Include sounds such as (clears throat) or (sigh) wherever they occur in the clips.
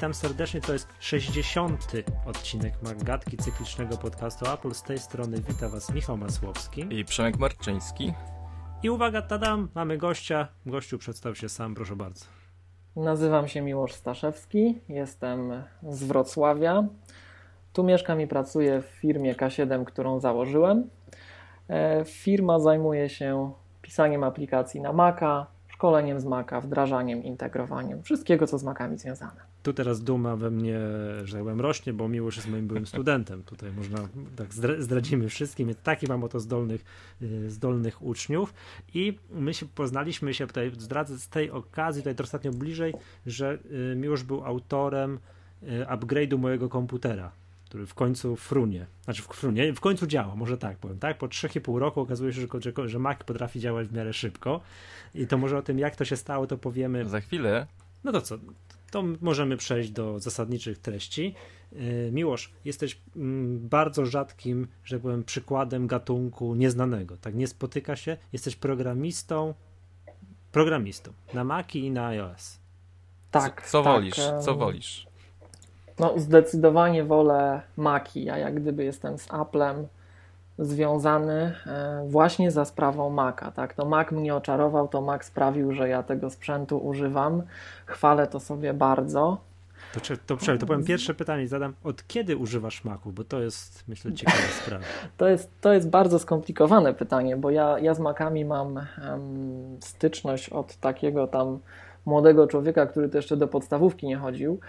witam serdecznie. To jest 60. odcinek Maggatki cyklicznego podcastu Apple. Z tej strony wita Was Michał Masłowski i Przemek Marczyński. I uwaga, tadam, mamy gościa. Gościu przedstaw się sam, proszę bardzo. Nazywam się Miłosz Staszewski, jestem z Wrocławia. Tu mieszkam i pracuję w firmie K7, którą założyłem. E, firma zajmuje się pisaniem aplikacji na Maca, szkoleniem z Maca, wdrażaniem, integrowaniem, wszystkiego, co z Macami związane. Tu teraz duma we mnie, że powiem, rośnie, bo Miłosz jest moim byłym studentem. Tutaj można, tak zdradzimy wszystkim, taki mam oto zdolnych, y, zdolnych uczniów i my się poznaliśmy się tutaj, zdradzę z tej okazji, tutaj ostatnio bliżej, że y, Miłosz był autorem y, upgrade'u mojego komputera który w końcu frunie, znaczy w frunie, w końcu działa, może tak powiem, tak? Po 3,5 roku okazuje się, że, że, że Mac potrafi działać w miarę szybko i to może o tym, jak to się stało, to powiemy... Za chwilę. No to co, to możemy przejść do zasadniczych treści. Y, Miłosz, jesteś mm, bardzo rzadkim, że tak powiem, przykładem gatunku nieznanego. Tak nie spotyka się. Jesteś programistą, programistą na Maci i na iOS. Tak. Co, co tak, wolisz? Co wolisz? No, zdecydowanie wolę Maci. Ja jak gdyby jestem z Applem związany e, właśnie za sprawą Maca. Tak? To Mac mnie oczarował, to Mac sprawił, że ja tego sprzętu używam. Chwalę to sobie bardzo. To, to, to, to powiem pierwsze pytanie, zadam. Od kiedy używasz Macu? Bo to jest, myślę, ciekawa (laughs) sprawa. To jest, to jest bardzo skomplikowane pytanie, bo ja, ja z Macami mam um, styczność od takiego tam młodego człowieka, który to jeszcze do podstawówki nie chodził.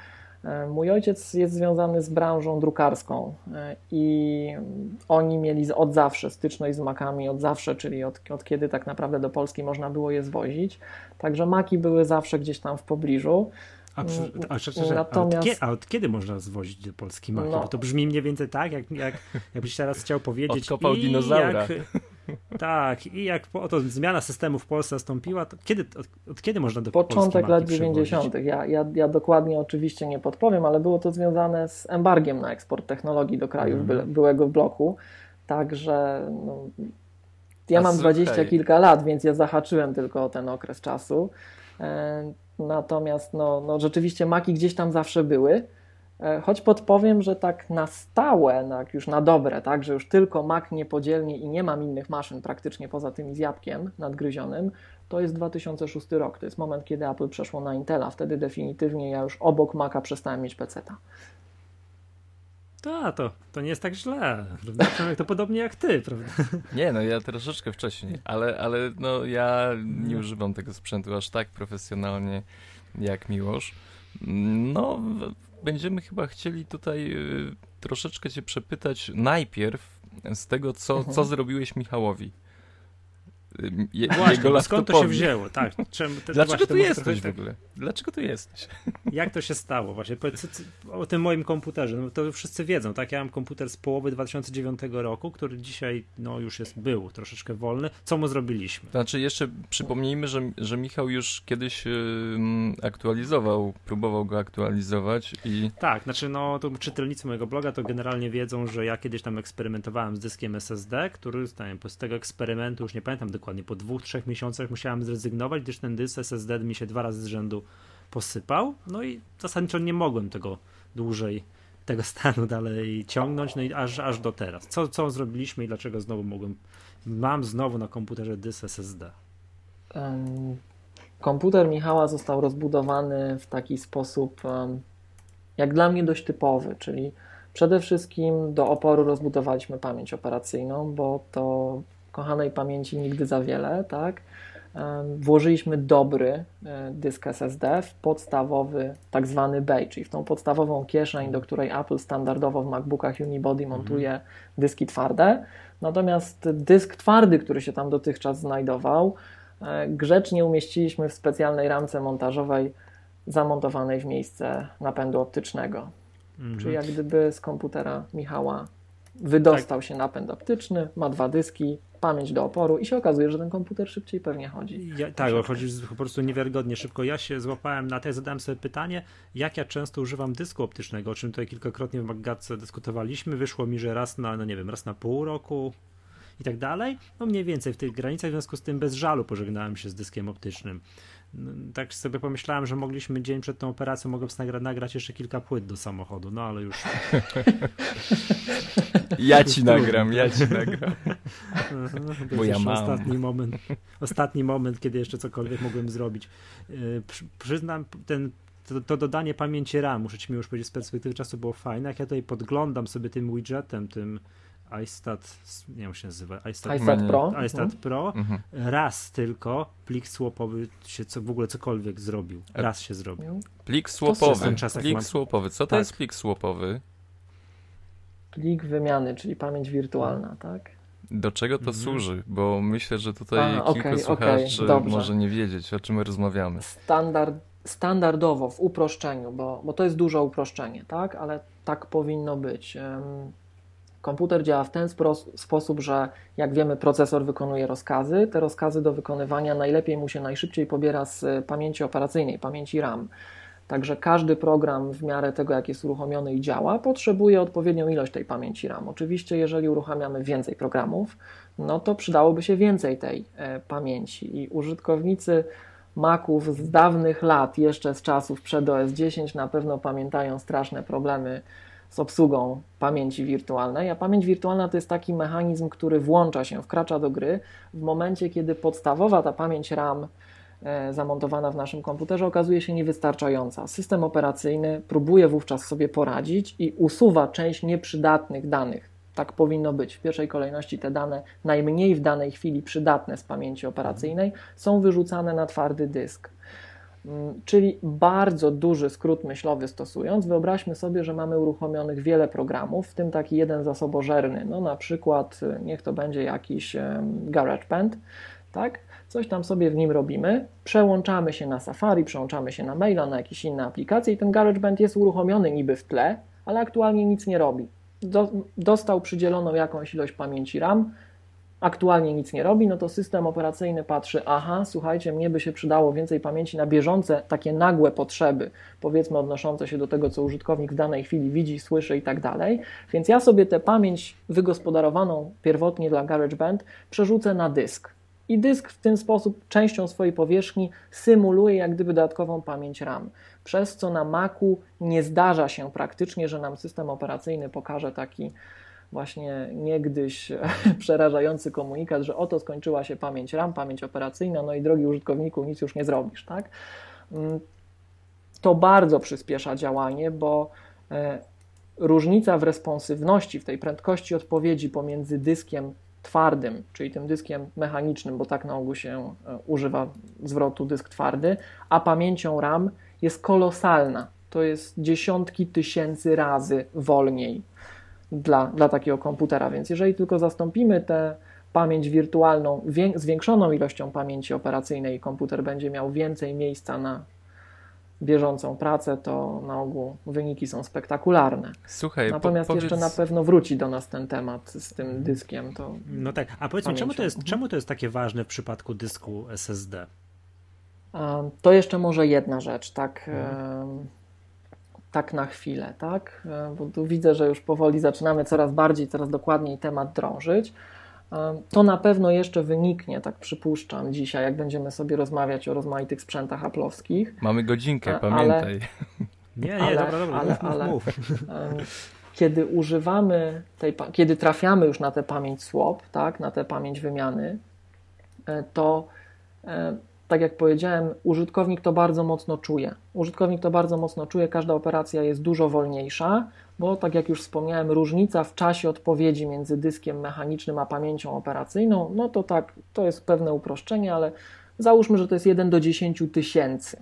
E, mój ojciec jest związany z branżą drukarską e, i oni mieli od zawsze styczność z makami, od zawsze, czyli od, od kiedy tak naprawdę do Polski można było je zwozić. Także maki były zawsze gdzieś tam w pobliżu. A, przy, a, a, Natomiast... a, od, kiedy, a od kiedy można zwozić do Polski maki? No. Bo to brzmi mniej więcej tak, jak, jak, jakbyś teraz chciał powiedzieć. Odkopał i dinozaura. Jak, tak, i jak oto zmiana systemu w Polsce nastąpiła, to kiedy, od, od kiedy można do Początek lat 90. Ja, ja, ja dokładnie oczywiście nie podpowiem, ale było to związane z embargiem na eksport technologii do krajów mhm. byłego bloku. Także no, ja mam dwadzieścia okay. kilka lat, więc ja zahaczyłem tylko o ten okres czasu. E, natomiast no, no, rzeczywiście maki gdzieś tam zawsze były. E, choć podpowiem, że tak na stałe, tak już na dobre, tak, że już tylko Mac niepodzielnie i nie mam innych maszyn praktycznie poza tymi z jabłkiem nadgryzionym, to jest 2006 rok. To jest moment, kiedy Apple przeszło na Intela. Wtedy definitywnie ja już obok Maca przestałem mieć PC-ta. Tak, to, to nie jest tak źle. To podobnie jak ty, prawda? Nie, no ja troszeczkę wcześniej, ale, ale no ja nie używam tego sprzętu aż tak profesjonalnie jak Miłosz. No, będziemy chyba chcieli tutaj y, troszeczkę cię przepytać najpierw z tego, co, mhm. co zrobiłeś Michałowi. Je, Właśnie, jego skąd to się wzięło? Tak, czemu, Dlaczego tu jesteś w ogóle? Dlaczego tu jesteś? (laughs) Jak to się stało? Właśnie o tym moim komputerze. No, to wszyscy wiedzą, tak? Ja mam komputer z połowy 2009 roku, który dzisiaj no, już jest, był troszeczkę wolny. Co mu zrobiliśmy? Znaczy jeszcze przypomnijmy, że, że Michał już kiedyś yy, aktualizował, próbował go aktualizować i... Tak, znaczy no, to czytelnicy mojego bloga to generalnie wiedzą, że ja kiedyś tam eksperymentowałem z dyskiem SSD, który, z tego eksperymentu już nie pamiętam dokładnie po dwóch, trzech miesiącach musiałem zrezygnować, gdyż ten dysk SSD mi się dwa razy z rzędu posypał. No i zasadniczo nie mogłem tego dłużej tego stanu dalej ciągnąć, no i aż, aż do teraz. Co, co zrobiliśmy i dlaczego znowu mogłem, mam znowu na komputerze dysk SSD? Komputer Michała został rozbudowany w taki sposób, jak dla mnie dość typowy, czyli przede wszystkim do oporu rozbudowaliśmy pamięć operacyjną, bo to kochanej pamięci nigdy za wiele, tak? Włożyliśmy dobry e, dysk SSD w podstawowy tak zwany bay, czyli w tą podstawową kieszeń, do której Apple standardowo w MacBookach Unibody mhm. montuje dyski twarde. Natomiast dysk twardy, który się tam dotychczas znajdował, e, grzecznie umieściliśmy w specjalnej ramce montażowej zamontowanej w miejsce napędu optycznego. Mhm. Czyli jak gdyby z komputera Michała wydostał tak. się napęd optyczny, ma dwa dyski, pamięć do oporu i się okazuje, że ten komputer szybciej pewnie chodzi. Ja, tak, chodzi po prostu niewiarygodnie szybko. Ja się złapałem na te, zadałem sobie pytanie, jak ja często używam dysku optycznego, o czym tutaj kilkakrotnie w Maggatce dyskutowaliśmy. Wyszło mi, że raz na, no nie wiem, raz na pół roku, i tak dalej. No mniej więcej w tych granicach, w związku z tym bez żalu pożegnałem się z dyskiem optycznym. Tak sobie pomyślałem, że mogliśmy dzień przed tą operacją mogłem nagra nagrać jeszcze kilka płyt do samochodu, no ale już. (laughs) ja ci nagram, ja ci nagram. (laughs) Bo ja mam. Ostatni moment, ostatni moment, kiedy jeszcze cokolwiek mogłem zrobić. Y, przyznam, ten to, to, dodanie pamięci RAM, muszę ci mi już powiedzieć, z perspektywy czasu było fajne. Jak ja tutaj podglądam sobie tym widgetem, tym iStat, nie wiem się nazywa, iStat, iStat Pro, iStat mhm. Pro mhm. raz tylko plik swapowy się co, w ogóle cokolwiek zrobił. Raz się zrobił. Plik swapowy, plik mam... swapowy. Co to tak. jest plik swapowy? Plik wymiany, czyli pamięć wirtualna, tak? Do czego to mhm. służy? Bo myślę, że tutaj A, kilku okay, słuchaczy okay, może nie wiedzieć, o czym my rozmawiamy. Standard, standardowo, w uproszczeniu, bo, bo to jest duże uproszczenie, tak? Ale tak powinno być. Komputer działa w ten sposób, że jak wiemy, procesor wykonuje rozkazy. Te rozkazy do wykonywania najlepiej mu się najszybciej pobiera z pamięci operacyjnej, pamięci RAM. Także każdy program w miarę tego, jak jest uruchomiony i działa, potrzebuje odpowiednią ilość tej pamięci RAM. Oczywiście, jeżeli uruchamiamy więcej programów, no to przydałoby się więcej tej e, pamięci i użytkownicy Maców z dawnych lat, jeszcze z czasów przed OS 10, na pewno pamiętają straszne problemy z obsługą pamięci wirtualnej. A pamięć wirtualna to jest taki mechanizm, który włącza się, wkracza do gry w momencie, kiedy podstawowa ta pamięć RAM e, zamontowana w naszym komputerze okazuje się niewystarczająca. System operacyjny próbuje wówczas sobie poradzić i usuwa część nieprzydatnych danych. Tak powinno być. W pierwszej kolejności te dane, najmniej w danej chwili przydatne z pamięci operacyjnej, są wyrzucane na twardy dysk. Mm, czyli bardzo duży skrót myślowy stosując, wyobraźmy sobie, że mamy uruchomionych wiele programów, w tym taki jeden zasobożerny, no na przykład y, niech to będzie jakiś GarageBand, tak? Coś tam sobie w nim robimy, przełączamy się na Safari, przełączamy się na maila, na jakieś inne aplikacje i ten GarageBand jest uruchomiony niby w tle, ale aktualnie nic nie robi. dostał przydzieloną jakąś ilość pamięci RAM, aktualnie nic nie robi, no to system operacyjny patrzy, aha, słuchajcie, mnie by się przydało więcej pamięci na bieżące, takie nagłe potrzeby, powiedzmy odnoszące się do tego, co użytkownik w danej chwili widzi, słyszy i tak dalej. Więc ja sobie tę pamięć wygospodarowaną pierwotnie dla GarageBand przerzucę na dysk. I dysk w ten sposób częścią swojej powierzchni symuluje jak gdyby dodatkową pamięć RAM. Przez co na Macu nie zdarza się praktycznie, że nam system operacyjny pokaże taki właśnie niegdyś (laughs) przerażający komunikat, że oto skończyła się pamięć RAM, pamięć operacyjna, no i drogi użytkowniku, nic już nie zrobisz, tak? Mm, to bardzo przyspiesza działanie, bo e, różnica w responsywności, w tej prędkości odpowiedzi pomiędzy dyskiem twardym, czyli tym dyskiem mechanicznym, bo tak na ogół się e, używa zwrotu dysk twardy, a pamięcią RAM jest kolosalna. To jest dziesiątki tysięcy razy wolniej dla, dla takiego komputera. Więc jeżeli tylko zastąpimy tę pamięć wirtualną zwiększoną ilością pamięci operacyjnej i komputer będzie miał więcej miejsca na bieżącą pracę, to na ogół wyniki są spektakularne. Słuchaj, Natomiast po, powiedz... jeszcze na pewno wróci do nas ten temat z tym dyskiem. To no tak, a powiedz mi, czemu to, jest, czemu to jest takie ważne w przypadku dysku SSD? To jeszcze może jedna rzecz, tak. Hmm tak na chwilę, tak? E, bo tu widzę, że już powoli zaczynamy coraz bardziej, coraz dokładniej temat drążyć. E, to na pewno jeszcze wyniknie, tak przypuszczam, dzisiaj, jak będziemy sobie rozmawiać o rozmaitych sprzętach aplowskich. Mamy godzinkę, e, pamiętaj. Ale, nie, nie, ale, dobra, dobra, ale, mów, ale, mów. Kiedy używamy tej, kiedy trafiamy już na tę pamięć swap, tak, na tę pamięć wymiany, to tak jak powiedziałem, użytkownik to bardzo mocno czuje. Użytkownik to bardzo mocno czuje, każda operacja jest dużo wolniejsza, bo tak jak już wspomniałem, różnica w czasie odpowiedzi między dyskiem mechanicznym a pamięcią operacyjną, no to tak, to jest pewne uproszczenie, ale załóżmy, że to jest 1 do 10 tysięcy.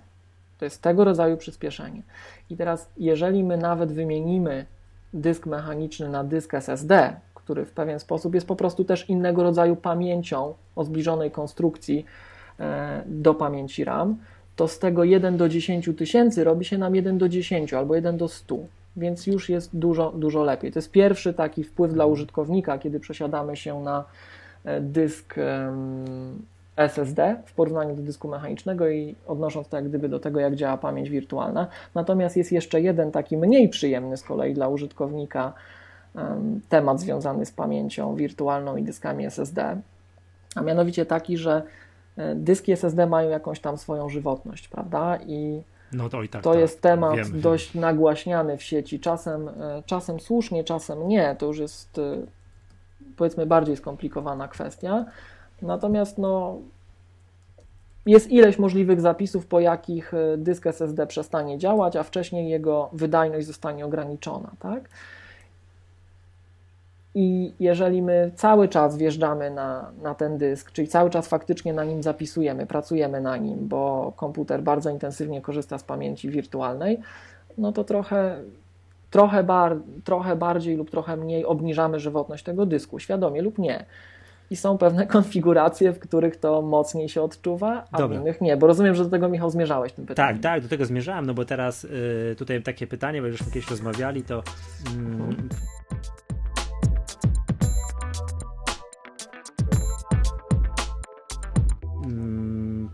To jest tego rodzaju przyspieszenie. I teraz, jeżeli my nawet wymienimy dysk mechaniczny na dysk SSD, który w pewien sposób jest po prostu też innego rodzaju pamięcią o zbliżonej konstrukcji, do pamięci RAM, to z tego 1 do 10 tysięcy robi się nam 1 do 10 albo 1 do 100, więc już jest dużo, dużo lepiej. To jest pierwszy taki wpływ dla użytkownika, kiedy przesiadamy się na e, dysk SSD w porównaniu do dysku mechanicznego i odnosząc to jak gdyby do tego, jak działa pamięć wirtualna. Natomiast jest jeszcze jeden taki mniej przyjemny z kolei dla użytkownika temat związany z pamięcią wirtualną i dyskami SSD, a mianowicie taki, że e, dyski SSD mają jakąś tam swoją żywotność, prawda? I no to, i tak, to tak, jest temat dość nagłaśniany w sieci, czasem, e, czasem słusznie, czasem nie. To już jest e, powiedzmy bardziej skomplikowana kwestia. Natomiast no, jest ileś możliwych zapisów, po jakich dysk SSD przestanie działać, a wcześniej jego wydajność zostanie ograniczona. Tak? I jeżeli my cały czas wjeżdżamy na, na ten dysk, czyli cały czas faktycznie na nim zapisujemy, pracujemy na nim, bo komputer bardzo intensywnie korzysta z pamięci wirtualnej, no to trochę, trochę, bar, trochę bardziej lub trochę mniej obniżamy żywotność tego dysku, świadomie lub nie. I są pewne (laughs) konfiguracje, w których to mocniej się odczuwa, a Dobra. w innych nie. Bo rozumiem, że do tego, Michał, zmierzałeś tym pytaniem. Tak, tak, do tego zmierzałem, no bo teraz y, tutaj takie pytanie, bo już kiedyś rozmawiali, to. Mm,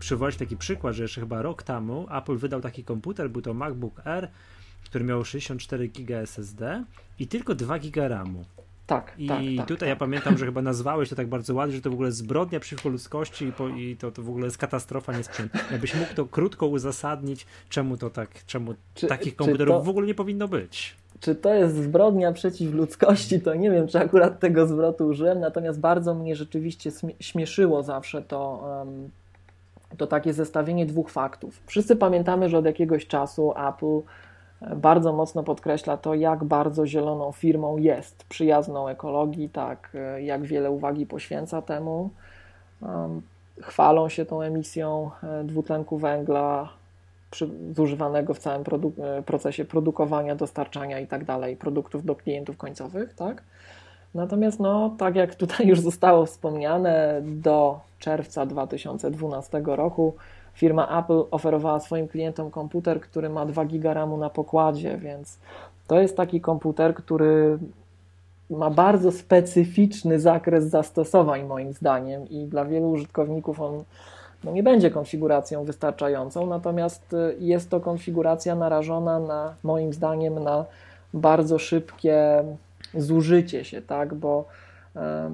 przywołać taki przykład, że jeszcze chyba rok temu Apple wydał taki komputer, był to MacBook Air, który miał 64 GB SSD i tylko 2 GB RAMu. Tak, I tak, tutaj tak, ja tak. pamiętam, że chyba nazwałeś to tak bardzo ładnie, że to w ogóle zbrodnia przeciwko ludzkości i, po, i to, to w ogóle jest katastrofa, nie sprzęt. Jakbyś mógł to krótko uzasadnić, czemu to tak, czemu czy, takich komputerów to... w ogóle nie powinno być. Czy to jest zbrodnia przeciw ludzkości, to nie wiem, czy akurat tego zwrotu użyłem, natomiast bardzo mnie rzeczywiście śmieszyło zawsze to, to takie zestawienie dwóch faktów. Wszyscy pamiętamy, że od jakiegoś czasu Apple e, bardzo mocno podkreśla to, jak bardzo zieloną firmą jest, przyjazną ekologii, tak, e, jak wiele uwagi poświęca temu. Chwalą się tą emisją e, dwutlenku węgla zużywanego w całym produ procesie produkowania, dostarczania i tak dalej produktów do klientów końcowych, tak? Natomiast, no, tak jak tutaj już zostało wspomniane, do czerwca 2012 roku. Firma Apple oferowała swoim klientom komputer, który ma 2 GB RAMu na pokładzie, więc to jest taki komputer, który ma bardzo specyficzny zakres zastosowań, moim zdaniem, i dla wielu użytkowników on no, nie będzie konfiguracją wystarczającą, natomiast jest to konfiguracja narażona na, moim zdaniem, na bardzo szybkie zużycie się, tak, bo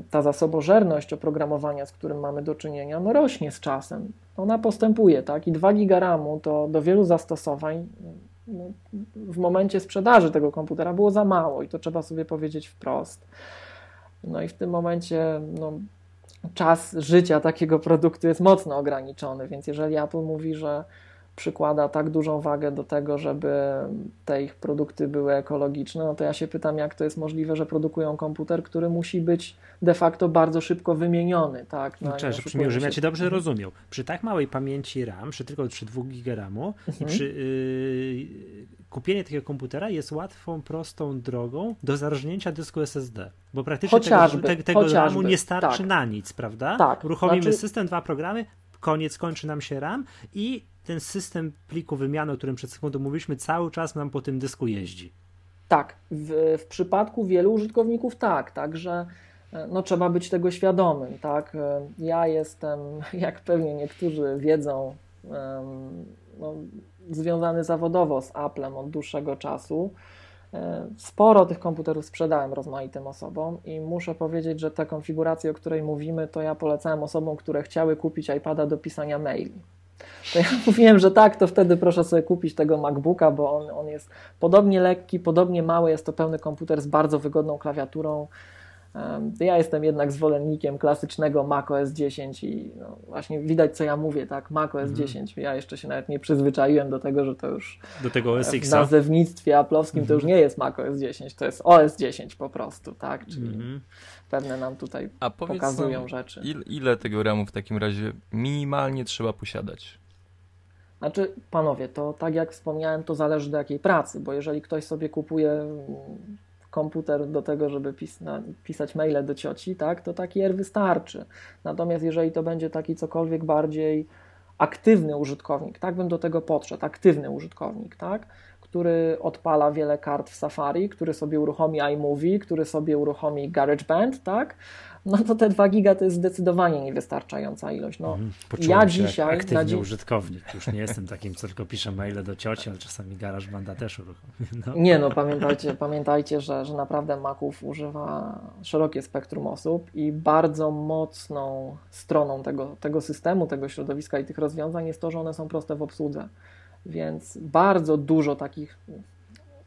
ta zasobożerność oprogramowania, z którym mamy do czynienia, no rośnie z czasem. Ona postępuje, tak, i 2 giga RAMu to do wielu zastosowań no, w momencie sprzedaży tego komputera było za mało i to trzeba sobie powiedzieć wprost. No i w tym momencie no, czas życia takiego produktu jest mocno ograniczony, więc jeżeli Apple mówi, że przykłada tak dużą wagę do tego, żeby te ich produkty były ekologiczne, no to ja się pytam, jak to jest możliwe, że produkują komputer, który musi być de facto bardzo szybko wymieniony, tak? No, Cześć, brzmi, żebym ja Cię dobrze mhm. rozumiał. Przy tak małej pamięci RAM, przy tylko przy 2 GB RAMu mhm. przy yy, kupienie takiego komputera jest łatwą, prostą drogą do zarżnięcia dysku SSD, bo praktycznie chociażby, tego, te, tego RAMu nie starczy tak. na nic, prawda? Tak. Uruchomimy znaczy... system, dwa programy, koniec, kończy nam się RAM i ten system pliku wymiany, o którym przed sekundą mówiliśmy, cały czas nam po tym dysku jeździ. Tak, w, w przypadku wielu użytkowników tak, także e, no, trzeba być tego świadomym. Tak? E, ja jestem, (laughs) jak pewnie niektórzy wiedzą, no, związany zawodowo z Applem od dłuższego czasu. E, sporo tych komputerów sprzedałem rozmaitym osobom i muszę powiedzieć, że te konfiguracje, o której mówimy, to ja polecałem osobom, które chciały kupić iPada do pisania maili. To ja (laughs) mówiłem, że tak, to wtedy proszę sobie kupić tego MacBooka, bo on, on jest podobnie lekki, podobnie mały, jest to pełny komputer z bardzo wygodną klawiaturą. Ja jestem jednak zwolennikiem klasycznego Mac OS 10 i no właśnie widać, co ja mówię, tak? Mac OS 10. Mhm. Ja jeszcze się nawet nie przyzwyczaiłem do tego, że to już do tego OS X. W nazewnictwie aplowskim to już mhm. nie jest Mac OS 10, to jest OS 10 po prostu, tak? Czyli mhm. Pewne nam tutaj A pokazują nam, rzeczy. ile tego RAMu w takim razie minimalnie trzeba posiadać? Znaczy, panowie, to tak jak wspomniałem, to zależy do jakiej pracy, bo jeżeli ktoś sobie kupuje komputer do tego, żeby pis pisać maile do cioci, tak, to taki R wystarczy. Natomiast jeżeli to będzie taki cokolwiek bardziej aktywny użytkownik, tak bym do tego podszedł, aktywny użytkownik, tak, który odpala wiele kart w Safari, który sobie uruchomi iMovie, który sobie uruchomi GarageBand, tak, no to te 2 giga to jest zdecydowanie niewystarczająca ilość. No, mhm. Poczułem ja dzisiaj aktywny na dzi- użytkownik. Już nie jestem takim, co tylko pisze maile do cioci, ale czasami garaż banda też uruchomię. No. Nie no, pamiętajcie, pamiętajcie że, że naprawdę Maców używa szerokie spektrum osób i bardzo mocną stroną tego, tego systemu, tego środowiska i tych rozwiązań jest to, że one są proste w obsłudze. Więc bardzo dużo takich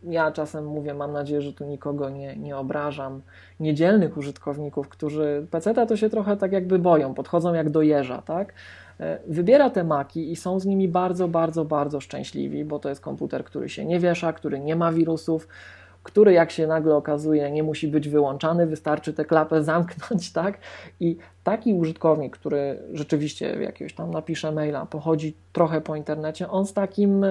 ja czasem mówię, mam nadzieję, że tu nikogo nie, nie obrażam, niedzielnych użytkowników, którzy PC to się trochę tak jakby boją, podchodzą jak do jeża, tak? E, wybiera te maki i są z nimi bardzo, bardzo, bardzo szczęśliwi, bo to jest komputer, który się nie wiesza, który nie ma wirusów, który jak się nagle okazuje nie musi być wyłączany, wystarczy tę klapę zamknąć, (laughs) tak? I taki użytkownik, który rzeczywiście jakiegoś tam napisze maila, pochodzi trochę po internecie, on z takim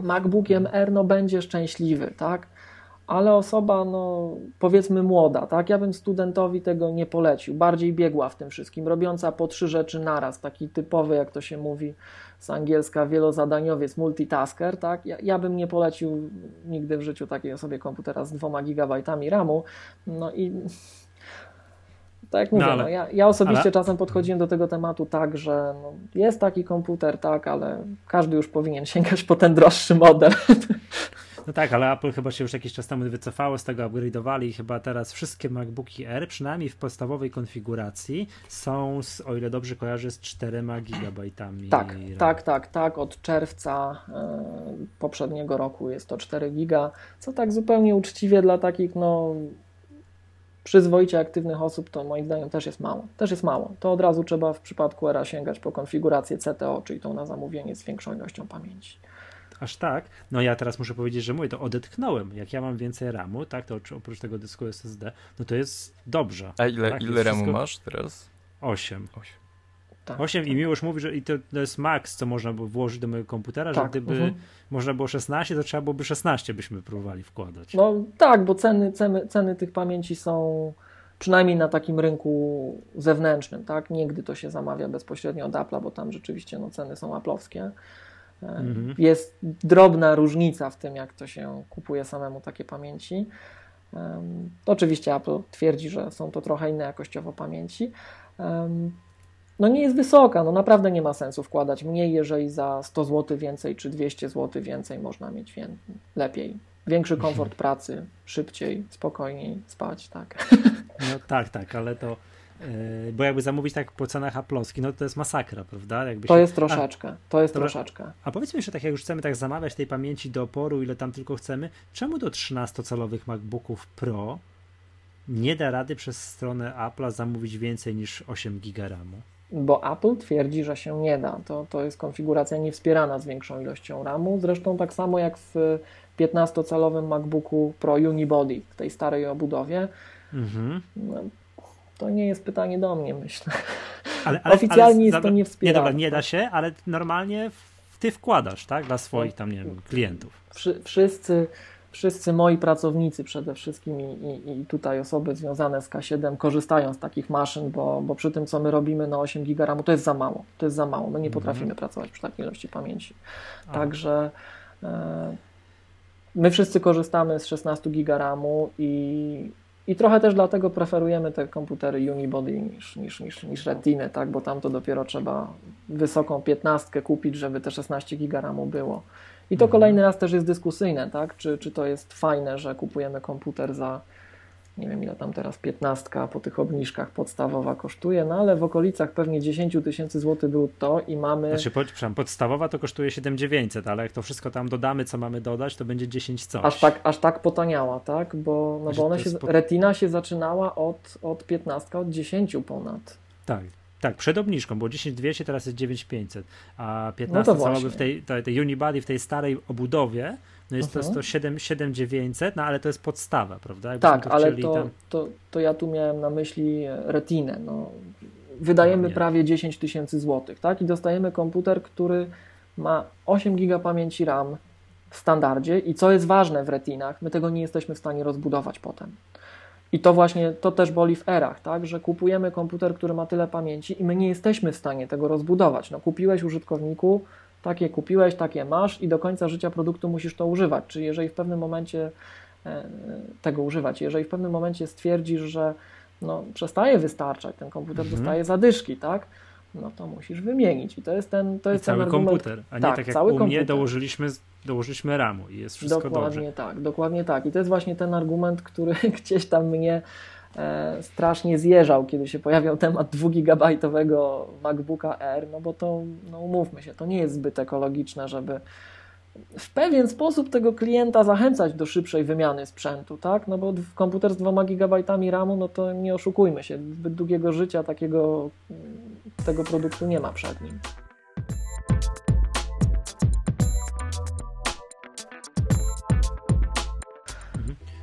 MacBookiem R no, będzie szczęśliwy, tak? Ale osoba, no, powiedzmy młoda, tak? Ja bym studentowi tego nie polecił. Bardziej biegła w tym wszystkim, robiąca po trzy rzeczy naraz, taki typowy, jak to się mówi z angielska, wielozadaniowiec, multitasker, tak? Ja, ja bym nie polecił nigdy w życiu takiej osobie komputera z dwoma gigabajtami RAMu. No i (laughs) tak jak mówię, no, ale, no, ja, ja, osobiście ale... czasem podchodziłem do tego tematu tak, że no, jest taki komputer, tak, ale każdy już powinien sięgać po ten droższy model. (laughs) No tak, ale Apple chyba się już jakiś czas temu wycofało z tego, upgrade'owali i chyba teraz wszystkie MacBooki R, przynajmniej w podstawowej konfiguracji, są, z, o ile dobrze kojarzę, z 4 GB. Tak, tak, tak, tak. Od czerwca y, poprzedniego roku jest to 4 GB, co tak zupełnie uczciwie dla takich no, przyzwoicie aktywnych osób, to moim zdaniem też jest mało. Też jest mało. To od razu trzeba w przypadku ERA sięgać po konfigurację CTO, czyli tą na zamówienie z większą ilością pamięci. Aż tak? No ja teraz muszę powiedzieć, że mówię, to odetchnąłem. Jak ja mam więcej RAMu, tak, to oprócz tego dysku SSD, no to jest dobrze. A ile, tak? ile RAMu wszystko... masz teraz? 8. 8. Tak, 8 tak. i Miłosz mówi, że i to, to jest maks, co można było włożyć do mojego komputera, tak, że gdyby uh mhm. -huh. można było 16, to trzeba byłoby 16 byśmy próbowali wkładać. No tak, bo ceny, ceny, ceny tych pamięci są przynajmniej na takim rynku zewnętrznym, tak? Niegdy to się zamawia bezpośrednio od Apple'a, bo tam rzeczywiście no, ceny są aplowskie. Mhm. Jest drobna różnica w tym, jak to się kupuje samemu takie pamięci. Oczywiście Apple twierdzi, że są to trochę inne jakościowo pamięci. No nie jest wysoka, no naprawdę nie ma sensu wkładać mniej, jeżeli za 100 zł więcej czy 200 zł więcej można mieć lepiej. Większy komfort pracy, szybciej, spokojniej spać, tak. No tak, tak, ale to bo jakby zamówić tak po cenach aplowskich, no to jest masakra, prawda? Jakby to się... jest troszeczkę, a, to jest dobra. troszeczkę. A powiedzmy jeszcze tak, jak już chcemy tak zamawiać tej pamięci do oporu, ile tam tylko chcemy, czemu do 13-calowych MacBooków Pro nie da rady przez stronę Apple'a zamówić więcej niż 8 GB RAMu? Bo Apple twierdzi, że się nie da. To, to jest konfiguracja niewspierana z większą ilością RAMu. Zresztą tak samo jak w 15-calowym MacBooku Pro Unibody, w tej starej obudowie. Mhm. To nie jest pytanie do mnie, myślę. Ale, ale Oficjalnie ale, jest to nie wspierane. Nie, dobra, nie da się, ale normalnie ty wkładasz, tak, dla swoich tam, nie wiem, klientów. Wszyscy, wszyscy moi pracownicy przede wszystkim i, i, tutaj osoby związane z K7 korzystają z takich maszyn, bo, bo przy tym, co my robimy na 8 GB to jest za mało. To jest za mało. My nie mhm. potrafimy mm. pracować przy takiej ilości pamięci. A. Także e, my wszyscy korzystamy z 16 GB i i trochę też dlatego preferujemy te komputery unibody niż, niż, niż, niż Retina, tak? bo tam to dopiero trzeba wysoką 15 kupić, żeby te 16 GB RAMu było. I to mhm. kolejny raz też jest dyskusyjne, tak? czy, czy to jest fajne, że kupujemy komputer za nie wiem ile tam teraz 15 po tych obniżkach podstawowa kosztuje, no ale w okolicach pewnie 10 tysięcy złotych brutto i mamy... Znaczy, przepraszam, podstawowa to kosztuje 7900, ale jak to wszystko tam dodamy, co mamy dodać, to będzie 10 coś. Aż tak, aż tak potaniała, tak? Bo, no bo ona się, po... Retina się zaczynała od, od 15, od 10 ponad. Tak, tak, przed obniżką, bo 10200 teraz jest 9500, a 15 no calowy w tej, tej, tej Unibody w tej starej obudowie no jest -huh. to 107, 7900, no ale to jest podstawa, prawda? Jakby tak, ale to, tam... to, to ja tu miałem na myśli retinę. No, wydajemy no, prawie 10 tysięcy złotych, tak? I dostajemy komputer, który ma 8 giga pamięci RAM w standardzie i co jest ważne w retinach, my tego nie jesteśmy w stanie rozbudować potem. I to właśnie, to też boli w erach, tak, że kupujemy komputer, który ma tyle pamięci i my nie jesteśmy w stanie tego rozbudować. No, kupiłeś użytkowniku takie kupiłeś, takie masz i do końca życia produktu musisz to używać. Czyli jeżeli w pewnym momencie e, tego używać, jeżeli w pewnym momencie stwierdzisz, że no, przestaje wystarczać, ten komputer Mhm. dostaje zadyszki, tak? No to musisz wymienić. I to jest ten, to I jest ten cały argument. komputer, a nie tak, tak, jak cały u mnie komputer. dołożyliśmy, dołożyliśmy ramu i jest wszystko dokładnie dobrze. tak, dokładnie tak. I to jest właśnie ten argument, który (laughs) gdzieś tam mnie strasznie zjeżał, kiedy się pojawiał temat 2-gigabajtowego MacBooka Air, no bo to, no umówmy się, to nie jest zbyt ekologiczne, żeby w pewien sposób tego klienta zachęcać do szybszej wymiany sprzętu, tak? No bo komputer z 2 GB RAMu, no to nie oszukujmy się, zbyt długiego życia takiego tego produktu nie ma przed nim.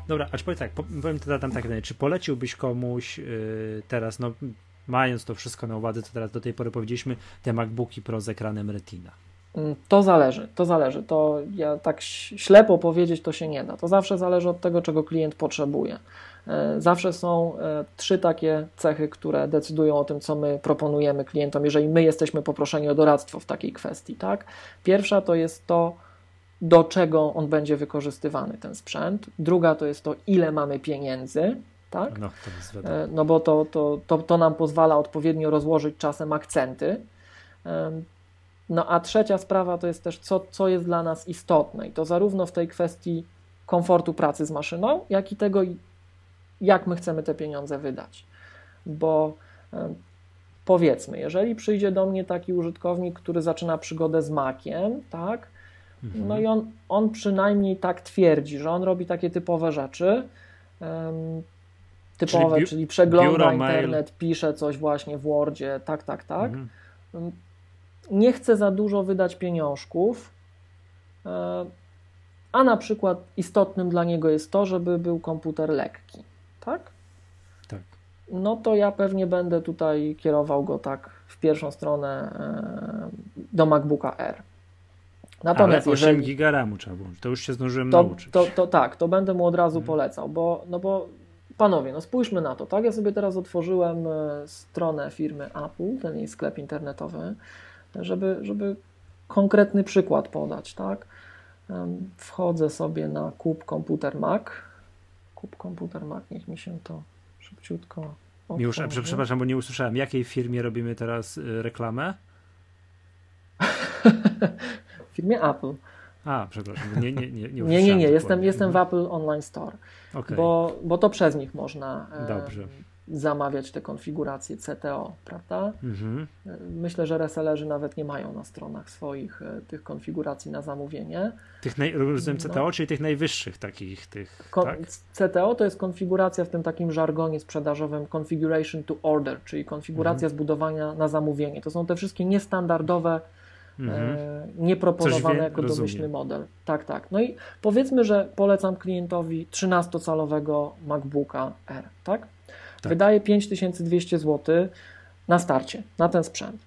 Dobra, a czy powiedz tak, po- powiem to tam tak, czy poleciłbyś komuś yy, teraz, no mając to wszystko na uwadze, co teraz do tej pory powiedzieliśmy, te MacBooki Pro z ekranem Retina? Mm, To zależy, to zależy. To ja tak ślepo powiedzieć to się nie da. To zawsze zależy od tego, czego klient potrzebuje. E, Zawsze są e, trzy takie cechy, które decydują o tym, co my proponujemy klientom, jeżeli my jesteśmy poproszeni o doradztwo w takiej kwestii. Tak? Pierwsza to jest to, do czego on będzie wykorzystywany, ten sprzęt. Druga to jest to, ile mamy pieniędzy. Tak? No. E, no bo to, to, to, to nam pozwala odpowiednio rozłożyć czasem akcenty. Em, No a trzecia sprawa to jest też, co, co jest dla nas istotne i to zarówno w tej kwestii komfortu pracy z maszyną, jak i tego, jak my chcemy te pieniądze wydać. Bo em, powiedzmy, jeżeli przyjdzie do mnie taki użytkownik, który zaczyna przygodę z Maciem, tak, Mhm. no i on, on przynajmniej tak twierdzi, że on robi takie typowe rzeczy. em, typowe, Czyli czyli, przegląda biuro, mail. internet, pisze coś właśnie w Wordzie, tak, tak, tak. Mhm. Nie chce za dużo wydać pieniążków, e, a na przykład istotnym dla niego jest to, żeby był komputer lekki, tak? Tak. No to ja pewnie będę tutaj kierował go tak w pierwszą stronę e, do MacBooka Air. Ale 8 jeżeli- giga RAMu trzeba włączyć, to już się zdążyłem to, nauczyć. to, to tak, to będę mu od razu Mhm. polecał, bo, no bo panowie, no spójrzmy na to, tak? Ja sobie teraz otworzyłem e, stronę firmy Apple, ten jej sklep internetowy, żeby, żeby konkretny przykład podać, tak? Wchodzę sobie na kup komputer Mac. Kup komputer Mac, niech mi się to szybciutko. Otworzy. przepraszam, bo nie usłyszałem, jakiej firmie robimy teraz y, reklamę? (laughs) Firmie Apple. A, przepraszam, nie, nie, nie, nie (laughs) Nie, nie, nie, jestem, jestem w Mhm. Apple Online Store. Okej. bo, bo to przez nich można Dobrze. zamawiać te konfiguracje CTO, prawda? Mhm. Myślę, że resellerzy nawet nie mają na stronach swoich e, tych konfiguracji na zamówienie. Tych naj, rozumiem No. CTO, czyli tych najwyższych takich, tych, Ko- tak? CTO to jest konfiguracja w tym takim żargonie sprzedażowym Configuration to Order, czyli konfiguracja Mhm. zbudowania na zamówienie. To są te wszystkie niestandardowe Mhm. e, nieproponowane Coś wie- jako domyślny rozumiem. model. Tak, tak. No i powiedzmy, że polecam klientowi 13-calowego MacBooka R, tak? Tak. Wydaje 5200 zł na starcie, na ten sprzęt.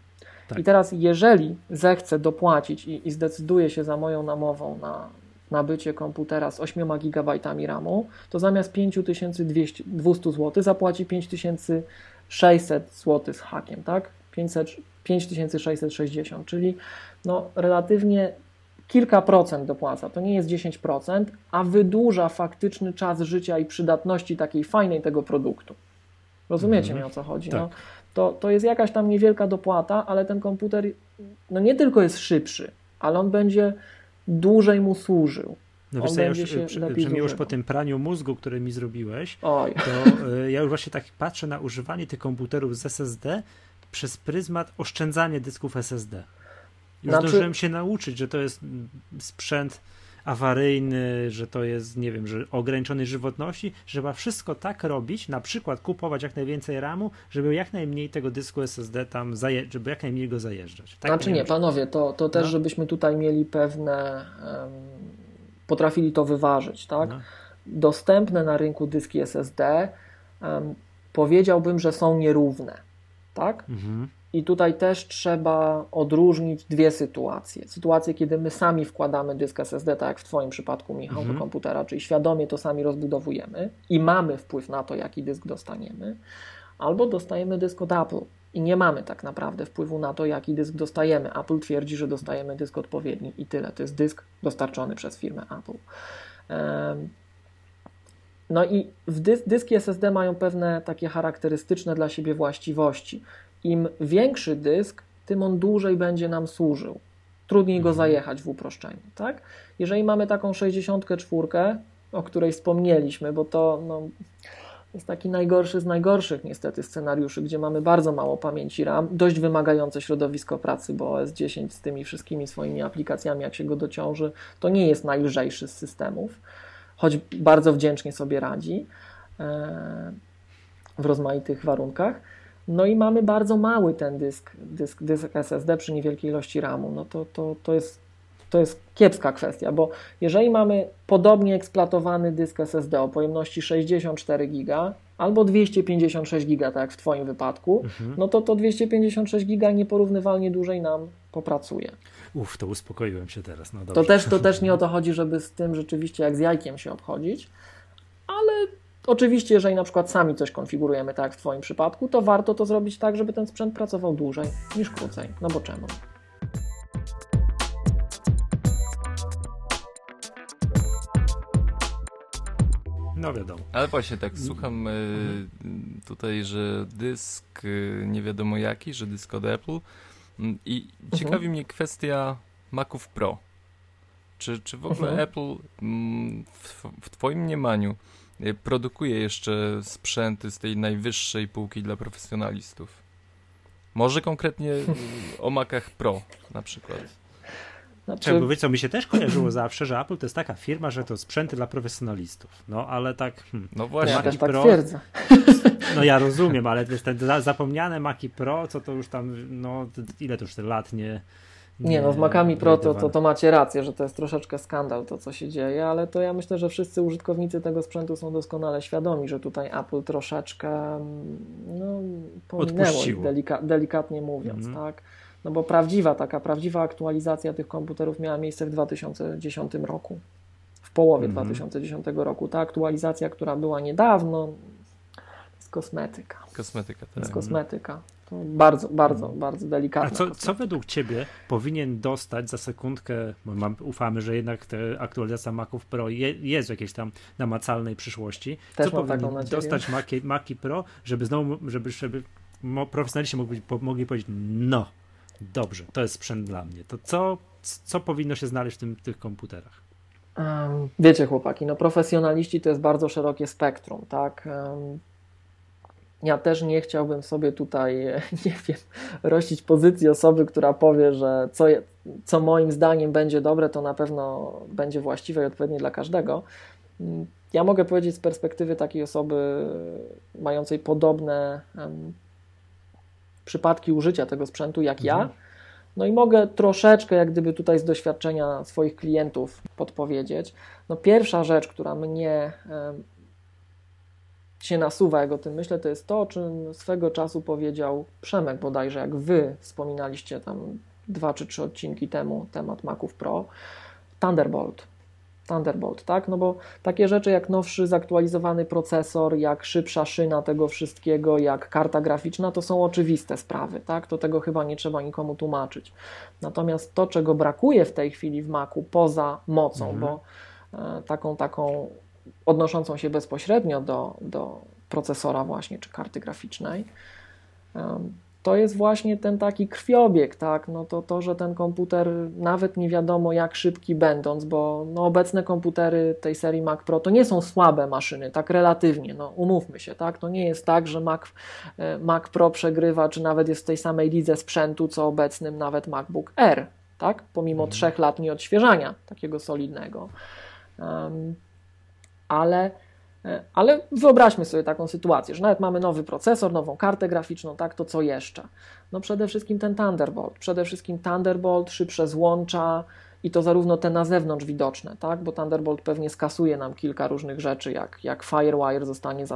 Tak. I teraz, jeżeli zechce dopłacić i, i zdecyduje się za moją namową na nabycie komputera z 8 GB RAMu, to zamiast 5200 200 zł zapłaci 5600 zł z hakiem, tak? 500, 5660, czyli no, relatywnie kilka procent dopłaca. To nie jest 10%, a wydłuża faktyczny czas życia i przydatności takiej fajnej tego produktu. Rozumiecie Mhm. mi o co chodzi? Tak. No, to, to jest jakaś tam niewielka dopłata, ale ten komputer no nie tylko jest szybszy, ale on będzie dłużej mu służył. No wiesz co, ja już, przy, już po tym praniu mózgu, które mi zrobiłeś, Oj, to y, ja już właśnie tak patrzę na używanie tych komputerów z SSD przez pryzmat oszczędzania dysków SSD. Już Znaczy- zdążyłem się nauczyć, że to jest sprzęt awaryjny, że to jest, nie wiem, że ograniczony żywotności, że trzeba wszystko tak robić, na przykład kupować jak najwięcej RAMu, żeby jak najmniej tego dysku SSD tam, zaje- żeby jak najmniej go zajeżdżać. Tak znaczy nie, powinien- panowie, to, to też, No. żebyśmy tutaj mieli pewne, em, potrafili to wyważyć, tak? No. Dostępne na rynku dyski SSD em, powiedziałbym, że są nierówne, tak? Mhm. I tutaj też trzeba odróżnić dwie sytuacje. Sytuację, kiedy my sami wkładamy dysk SSD, tak jak w Twoim przypadku, Michał, Mhm. do komputera, czyli świadomie to sami rozbudowujemy i mamy wpływ na to, jaki dysk dostaniemy, albo dostajemy dysk od Apple i nie mamy tak naprawdę wpływu na to, jaki dysk dostajemy. Apple twierdzi, że dostajemy dysk odpowiedni i tyle. To jest dysk dostarczony przez firmę Apple. No i dys dyski SSD mają pewne takie charakterystyczne dla siebie właściwości. Im większy dysk, tym on dłużej będzie nam służył. Trudniej go zajechać w uproszczeniu. Tak? Jeżeli mamy taką 64, o której wspomnieliśmy, bo to no, jest taki najgorszy z najgorszych niestety scenariuszy, gdzie mamy bardzo mało pamięci RAM, dość wymagające środowisko pracy, bo OS 10 z tymi wszystkimi swoimi aplikacjami, jak się go dociąży, to nie jest najlżejszy z systemów, choć bardzo wdzięcznie sobie radzi e, w rozmaitych warunkach. No i mamy bardzo mały ten dysk, dysk, dysk SSD przy niewielkiej ilości RAMu. No to, to, to jest to jest kiepska kwestia, bo jeżeli mamy podobnie eksploatowany dysk SSD o pojemności 64 GB albo 256 GB, tak jak w Twoim wypadku, mhm. no to to 256 GB nieporównywalnie dłużej nam popracuje. Uff, to uspokoiłem się teraz. No to, też, to też (laughs) nie o to chodzi, żeby z tym rzeczywiście jak z jajkiem się obchodzić, ale oczywiście, jeżeli na przykład sami coś konfigurujemy, tak jak w Twoim przypadku, to warto to zrobić tak, żeby ten sprzęt pracował dłużej niż krócej. No bo czemu? No wiadomo. Ale właśnie tak, słucham y, tutaj, że dysk y, nie wiadomo jaki, że dysk od Apple mm, i mhm. ciekawi mnie kwestia Maców Pro. Czy, czy w ogóle mhm. Apple mm, w, w twoim mniemaniu y, produkuje jeszcze sprzęty z tej najwyższej półki dla profesjonalistów? Może konkretnie o Macach Pro na przykład. Znaczy... Trzeba powiedzieć, co mi się też kojarzyło zawsze, że Apple to jest taka firma, że to sprzęty dla profesjonalistów. No ale tak. Hmm, no właśnie, ja też tak Pro, twierdzę. No ja rozumiem, ale to jest ten zapomniane Maki Pro, co to już tam, no ile to już te lat nie. Nie, nie no z Macami Pro to, to, to macie rację, że to jest troszeczkę skandal to, co się dzieje, ale to ja myślę, że wszyscy użytkownicy tego sprzętu są doskonale świadomi, że tutaj Apple troszeczkę no, pominęło, delika delikatnie mówiąc, mm -hmm. tak no bo prawdziwa, taka prawdziwa aktualizacja tych komputerów miała miejsce w 2010 roku, w połowie mm -hmm. 2010 roku. Ta aktualizacja, która była niedawno, to jest kosmetyka. Kosmetyka, tak. To jest kosmetyka. To bardzo, bardzo, mm. bardzo delikatna. A co, co według Ciebie powinien dostać za sekundkę, bo mam, ufamy, że jednak ta aktualizacja Maców Pro je, jest w jakiejś tam namacalnej przyszłości. Też co powinien dostać Maci, Maci Pro, żeby znowu, żeby, żeby profesjonaliści mogli, mogli powiedzieć, no, dobrze, to jest sprzęt dla mnie. To co, co powinno się znaleźć w tym, tych komputerach? Wiecie, chłopaki, no profesjonaliści to jest bardzo szerokie spektrum, tak? Ja też nie chciałbym sobie tutaj, (laughs) nie wiem, rościć pozycji osoby, która powie, że co, co moim zdaniem będzie dobre, to na pewno będzie właściwe i odpowiednie dla każdego. Ja mogę powiedzieć z perspektywy takiej osoby mającej podobne przypadki użycia tego sprzętu jak mhm. ja. No i mogę troszeczkę, jak gdyby tutaj z doświadczenia swoich klientów podpowiedzieć. No pierwsza rzecz, która mnie się nasuwa, jak o tym myślę, to jest to, o czym swego czasu powiedział Przemek bodajże, jak wy wspominaliście tam dwa czy trzy odcinki temu temat Maców Pro. Thunderbolt. Thunderbolt, tak? No bo takie rzeczy jak nowszy, zaktualizowany procesor, jak szybsza szyna tego wszystkiego, jak karta graficzna, to są oczywiste sprawy, tak? To tego chyba nie trzeba nikomu tłumaczyć. Natomiast to, czego brakuje w tej chwili w Macu, poza mocą, mhm. bo e, taką, taką odnoszącą się bezpośrednio do, do procesora właśnie, czy karty graficznej, to jest właśnie ten taki krwiobieg, tak? No to, to, że ten komputer nawet nie wiadomo jak szybki będąc, bo no obecne komputery tej serii Mac Pro to nie są słabe maszyny, tak relatywnie, no umówmy się, tak? To nie jest tak, że Mac, e, Mac Pro przegrywa, czy nawet jest w tej samej lidze sprzętu, co obecnym nawet MacBook Air, tak? Pomimo mhm. trzech lat nieodświeżania takiego solidnego. Um, ale ale wyobraźmy sobie taką sytuację, że nawet mamy nowy procesor, nową kartę graficzną, tak, to co jeszcze? No przede wszystkim ten Thunderbolt, przede wszystkim Thunderbolt, szybsze złącza i to zarówno te na zewnątrz widoczne, tak, bo Thunderbolt pewnie skasuje nam kilka różnych rzeczy, jak, jak Firewire zostanie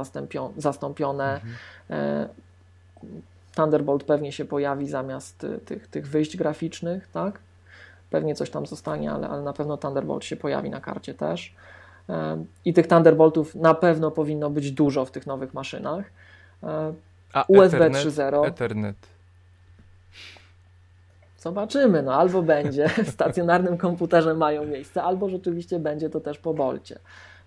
zastąpione, mhm. E, Thunderbolt pewnie się pojawi zamiast tych, tych wyjść graficznych, tak, pewnie coś tam zostanie, ale, ale na pewno Thunderbolt się pojawi na karcie też. I tych Thunderboltów na pewno powinno być dużo w tych nowych maszynach. A USB 3.0. Ethernet. Zobaczymy, no albo będzie (laughs) w stacjonarnym komputerze mają miejsce, albo rzeczywiście będzie to też po bolcie.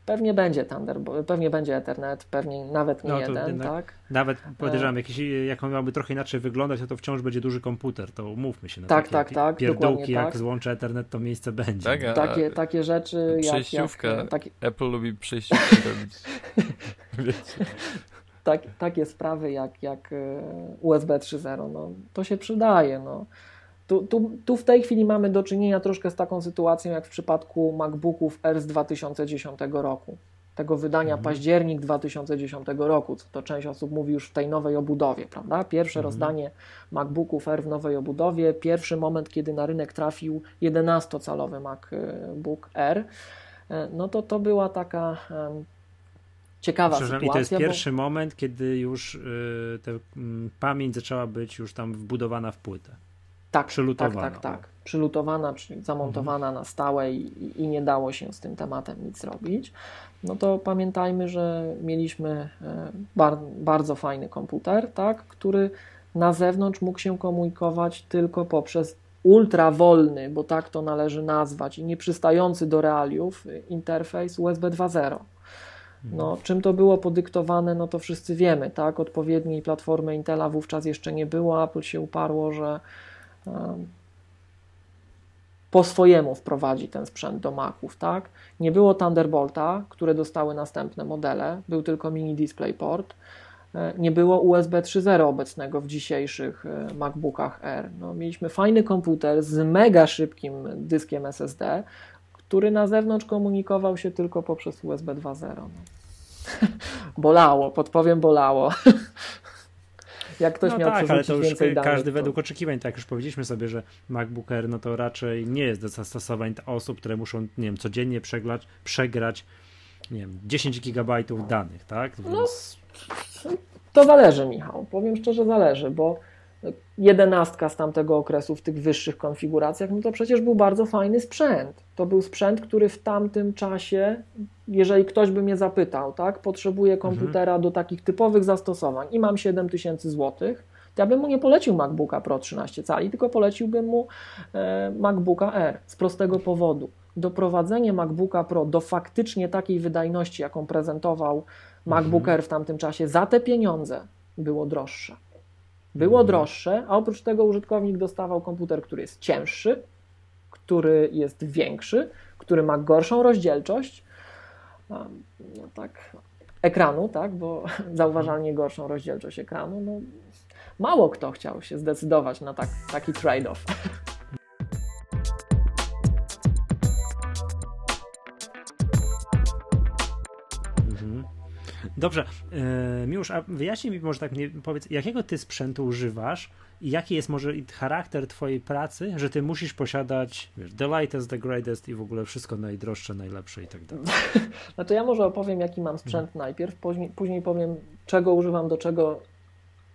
Pewnie będzie Thunderbolt, pewnie będzie Ethernet, pewnie nawet nie no, jeden, tak? Nawet podejrzewam, jakiś, jak on miałby trochę inaczej wyglądać, to, to wciąż będzie duży komputer, to umówmy się na tak, takie tak, tak, pierdółki, jak tak. złączy Ethernet, to miejsce będzie. Tak, a, takie, takie rzeczy przejściówka, jak... jak taki... Apple lubi przejściówkę (laughs) robić. tak, takie sprawy jak, jak e, USB 3.0, no, to się przydaje. No. Tu, tu, tu w tej chwili mamy do czynienia troszkę z taką sytuacją, jak w przypadku MacBooków R z 2010 roku. Tego wydania mhm. październik 2010 roku, co to część osób mówi już w tej nowej obudowie, prawda? Pierwsze mhm. rozdanie MacBooków R w nowej obudowie, pierwszy moment, kiedy na rynek trafił 11-calowy MacBook R, e, no to to była taka ciekawa sytuacja. I to jest pierwszy bo... moment, kiedy już y, ta pamięć zaczęła być już tam wbudowana w płytę. Tak, przylutowana. tak, tak, tak. Przylutowana, czyli zamontowana mhm. na stałe i, i, nie dało się z tym tematem nic robić. No to pamiętajmy, że mieliśmy e, bar, bardzo fajny komputer, tak, który na zewnątrz mógł się komunikować tylko poprzez ultrawolny, bo tak to należy nazwać, i nieprzystający do realiów interfejs USB 2.0. No, czym to było podyktowane, no to wszyscy wiemy, tak? Odpowiedniej platformy Intela wówczas jeszcze nie było. Apple się uparło, że po swojemu wprowadzi ten sprzęt do Maców, tak? Nie było Thunderbolta, które dostały następne modele, był tylko mini DisplayPort. E, nie było USB 3.0 obecnego w dzisiejszych e, MacBookach R. No, mieliśmy fajny komputer z mega szybkim dyskiem SSD, który na zewnątrz komunikował się tylko poprzez USB 2.0. No. (laughs) bolało, podpowiem bolało. (laughs) Jak ktoś no miał tak, ale to już każdy danych, to... według oczekiwań, tak już powiedzieliśmy sobie, że MacBook Air no to raczej nie jest do zastosowań osób, które muszą, nie wiem, codziennie przegrać, przegrać nie wiem, 10 gigabajtów danych, tak? No, Więc... No, to zależy, Michał. Powiem szczerze, zależy, bo jedenastka z tamtego okresu w tych wyższych konfiguracjach, no to przecież był bardzo fajny sprzęt. To był sprzęt, który w tamtym czasie, jeżeli ktoś by mnie zapytał, tak, potrzebuję mhm. komputera mhm. do takich typowych zastosowań i mam 7000 zł, to ja bym mu nie polecił MacBooka Pro 13 cali, tylko poleciłbym mu e, MacBooka R z prostego powodu. Doprowadzenie MacBooka Pro do faktycznie takiej wydajności, jaką prezentował MacBook mhm. W tamtym czasie, za te pieniądze było droższe było mhm. droższe, a oprócz tego użytkownik dostawał komputer, który jest cięższy, który jest większy, który ma gorszą rozdzielczość, no tak, ekranu, tak, bo (laughs) zauważalnie gorszą rozdzielczość ekranu. No, mało kto chciał się zdecydować na tak, taki trade-off. (laughs) Dobrze, yy, Miłosz, a wyjaśnij mi może tak, mnie, powiedz, jakiego ty sprzętu używasz i jaki jest może charakter twojej pracy, że ty musisz posiadać, wiesz, the lightest, the greatest i w ogóle wszystko najdroższe, najlepsze i tak dalej. (laughs) Znaczy ja może opowiem, jaki mam sprzęt hmm. najpierw, później, później powiem, czego używam, do czego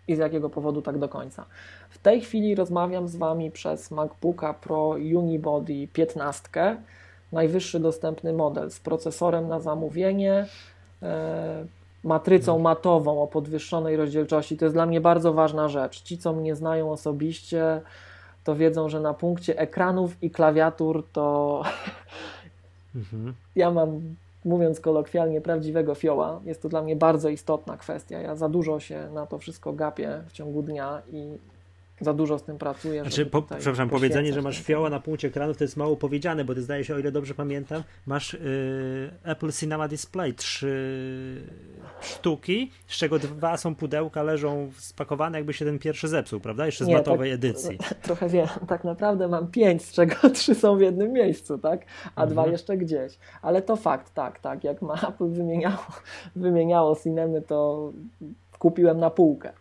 i z jakiego powodu tak do końca. W tej chwili rozmawiam z Wami przez MacBooka Pro Unibody 15, najwyższy dostępny model z procesorem na zamówienie, e, matrycą matową o podwyższonej rozdzielczości. To jest dla mnie bardzo ważna rzecz. Ci, co mnie znają osobiście, to wiedzą, że na punkcie ekranów i klawiatur to mhm. (laughs) ja mam, mówiąc kolokwialnie, prawdziwego fioła. Jest to dla mnie bardzo istotna kwestia. Ja za dużo się na to wszystko gapię w ciągu dnia i za dużo z tym pracuję. Znaczy, po, przepraszam, powiedzenie, że masz fioła na punkcie ekranów to jest mało powiedziane, bo ty zdaje się, o ile dobrze pamiętam, masz yy, Apple Cinema Display, trzy sztuki, z czego dwa są pudełka, leżą spakowane, jakby się ten pierwszy zepsuł, prawda? Jeszcze z Nie, matowej tak, edycji. (laughs) Trochę wiem, tak naprawdę mam pięć, z czego (laughs) trzy są w jednym miejscu, tak? A mhm. dwa jeszcze gdzieś. Ale to fakt, tak, tak. Jak ma Apple wymieniało, wymieniało Cinemy, to kupiłem na półkę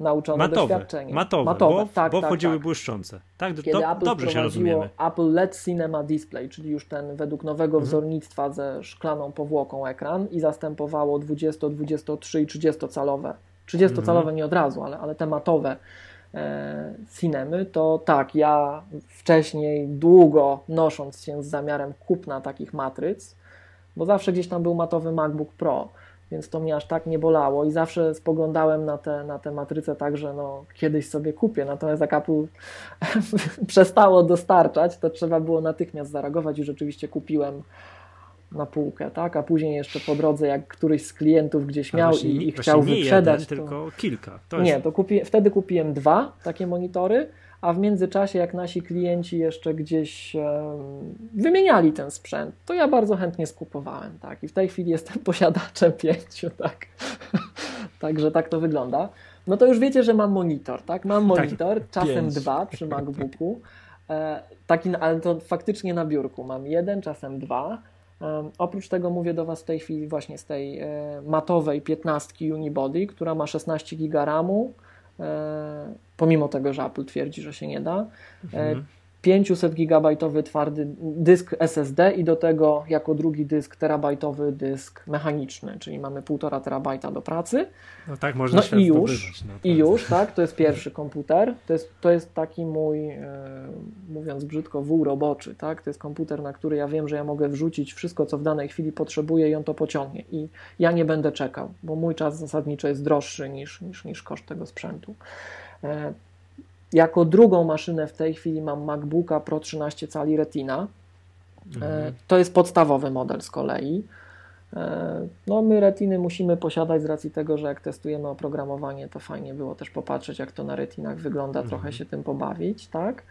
nauczone matowe, doświadczenie. Matowe, matowe bo, tak, bo tak, wchodziły tak. błyszczące. Tak, Kiedy to, Apple dobrze się rozumiemy. Apple LED Cinema Display, czyli już ten według nowego mhm. wzornictwa ze szklaną powłoką ekran i zastępowało 20, 23 i 30 calowe. 30 calowe mhm. nie od razu, ale, ale te matowe e, cinemy, to tak, ja wcześniej długo nosząc się z zamiarem kupna takich matryc, bo zawsze gdzieś tam był matowy MacBook Pro, więc to mnie aż tak nie bolało i zawsze spoglądałem na te, na te matryce tak, że no, kiedyś sobie kupię, natomiast jak Apple (laughs) przestało dostarczać, to trzeba było natychmiast zareagować i rzeczywiście kupiłem na półkę, tak? A później jeszcze po drodze, jak któryś z klientów gdzieś miał i, i chciał nie wyprzedać. Jeden, to... tylko kilka. To nie, jest... to kupi... wtedy kupiłem dwa takie monitory, a w międzyczasie, jak nasi klienci jeszcze gdzieś wymieniali ten sprzęt, to ja bardzo chętnie skupowałem, tak? I w tej chwili jestem (laughs) posiadaczem pięciu, tak? (laughs) Także tak to wygląda. No to już wiecie, że mam monitor, tak? Mam tak, monitor, tak, czasem pięć. dwa przy MacBooku. E, taki, ale to faktycznie na biurku. Mam jeden, czasem dwa. Um, oprócz tego mówię do Was w tej chwili właśnie z tej e, matowej 15 Unibody, która ma 16 GB RAMu, e, pomimo tego, że Apple twierdzi, że się nie da. E, mhm. 500 gigabajtowy twardy dysk SSD i do tego jako drugi dysk terabajtowy dysk mechaniczny, czyli mamy 1,5 terabajta do pracy. No tak, można no się i już, no, I już, tak, to jest (laughs) pierwszy komputer. To jest, to jest taki mój, e, mówiąc brzydko, wół roboczy, tak? To jest komputer, na który ja wiem, że ja mogę wrzucić wszystko, co w danej chwili potrzebuję i on to pociągnie. I ja nie będę czekał, bo mój czas zasadniczo jest droższy niż, niż, niż koszt tego sprzętu. E, jako drugą maszynę w tej chwili mam MacBooka Pro 13 cali Retina. Mhm. E, to jest podstawowy model z kolei. E, no, my retiny musimy posiadać z racji tego, że jak testujemy oprogramowanie, to fajnie było też popatrzeć, jak to na retinach wygląda, mhm. trochę się tym pobawić, tak?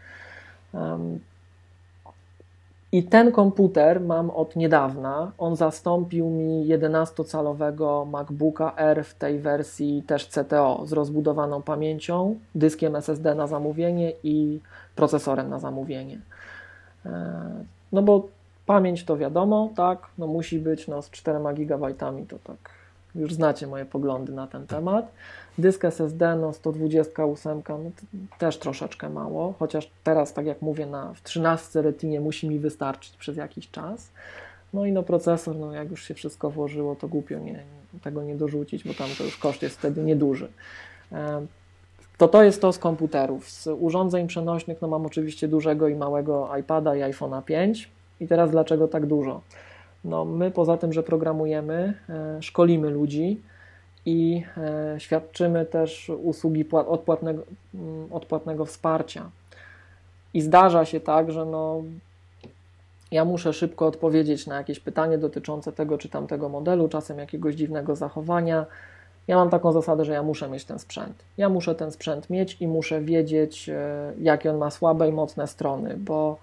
I ten komputer mam od niedawna. On zastąpił mi 11-calowego MacBooka R w tej wersji też CTO z rozbudowaną pamięcią, dyskiem SSD na zamówienie i procesorem na zamówienie. E, no bo pamięć to wiadomo, tak, no musi być no z 4 GB to tak już znacie moje poglądy na ten temat. Dysk SSD, no 128, no też troszeczkę mało, chociaż teraz, tak jak mówię, na, w 13 retinie musi mi wystarczyć przez jakiś czas. No i no procesor, no jak już się wszystko włożyło, to głupio nie, tego nie dorzucić, bo tam to już koszt jest wtedy nieduży. To to jest to z komputerów. Z urządzeń przenośnych no mam oczywiście dużego i małego iPada i iPhone'a 5. I teraz dlaczego tak dużo? No my poza tym, że programujemy, e, szkolimy ludzi, i e, świadczymy też usługi odpłatnego, mm, odpłatnego wsparcia. I zdarza się tak, że no, ja muszę szybko odpowiedzieć na jakieś pytanie dotyczące tego czy tamtego modelu, czasem jakiegoś dziwnego zachowania. Ja mam taką zasadę, że ja muszę mieć ten sprzęt. Ja muszę ten sprzęt mieć i muszę wiedzieć, e, jakie on ma słabe i mocne strony, bo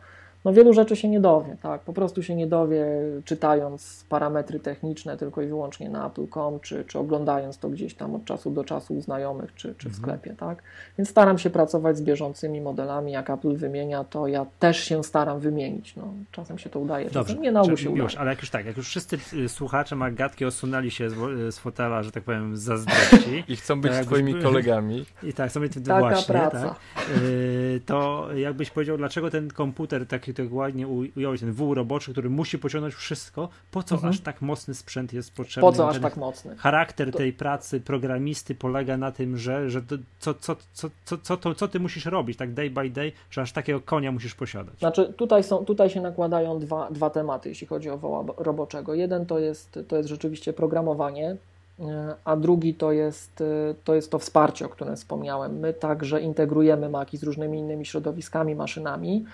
no wielu rzeczy się nie dowie, tak? Po prostu się nie dowie, czytając parametry techniczne tylko i wyłącznie na Apple.com, czy, czy oglądając to gdzieś tam od czasu do czasu u znajomych, czy, czy w mhm. sklepie, tak? Więc staram się pracować z bieżącymi modelami, jak Apple wymienia, to ja też się staram wymienić, no. Czasem się to udaje, Dobrze, nie na ogół się już, udaje. Ale jak już tak, jak już wszyscy y, słuchacze Magatki osunęli się z, z fotela, że tak powiem, zazdrości. (laughs) I chcą być twoimi kolegami. (laughs) I tak, chcą być Taka właśnie, praca. Tak? Y, to jakbyś powiedział, dlaczego ten komputer taki tak ładnie ująłeś, ten wół roboczy, który musi pociągnąć wszystko, po co mhm. aż tak mocny sprzęt jest potrzebny? Po co aż tak mocny? Charakter to... tej pracy programisty polega na tym, że, że co, co, co, co, co, to, co ty musisz robić, tak day by day, że aż takiego konia musisz posiadać. Znaczy tutaj, są, tutaj się nakładają dwa, dwa tematy, jeśli chodzi o woła roboczego. Jeden to jest, to jest rzeczywiście programowanie, e, a drugi to jest, e, to jest to wsparcie, o którym wspomniałem. My także integrujemy Maki z różnymi innymi środowiskami, maszynami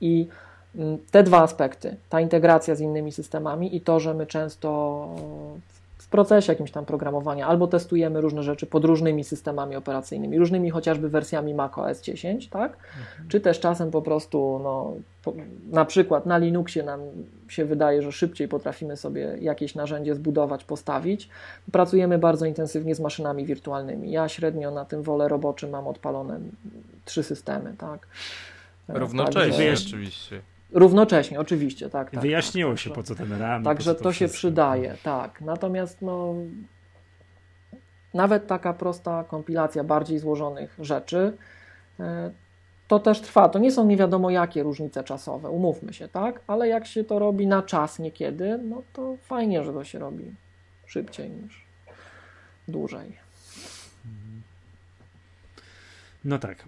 i te dwa aspekty, ta integracja z innymi systemami i to, że my często w procesie jakimś tam programowania albo testujemy różne rzeczy pod różnymi systemami operacyjnymi, różnymi chociażby wersjami macOS 10, tak? Mhm. Czy też czasem po prostu, no, po, na przykład na Linuxie nam się wydaje, że szybciej potrafimy sobie jakieś narzędzie zbudować, postawić. Pracujemy bardzo intensywnie z maszynami wirtualnymi. Ja średnio na tym wole roboczym mam odpalone trzy systemy, tak? Równocześnie tak, oczywiście. Równocześnie, oczywiście, tak. tak Wyjaśniło tak, się, po co ten RAM. Także to, to się przydaje, tak. Natomiast no, nawet taka prosta kompilacja bardziej złożonych rzeczy, e, to też trwa. To nie są nie wiadomo jakie różnice czasowe, umówmy się, tak? Ale jak się to robi na czas niekiedy, no to fajnie, że to się robi szybciej niż dłużej. No tak. (laughs)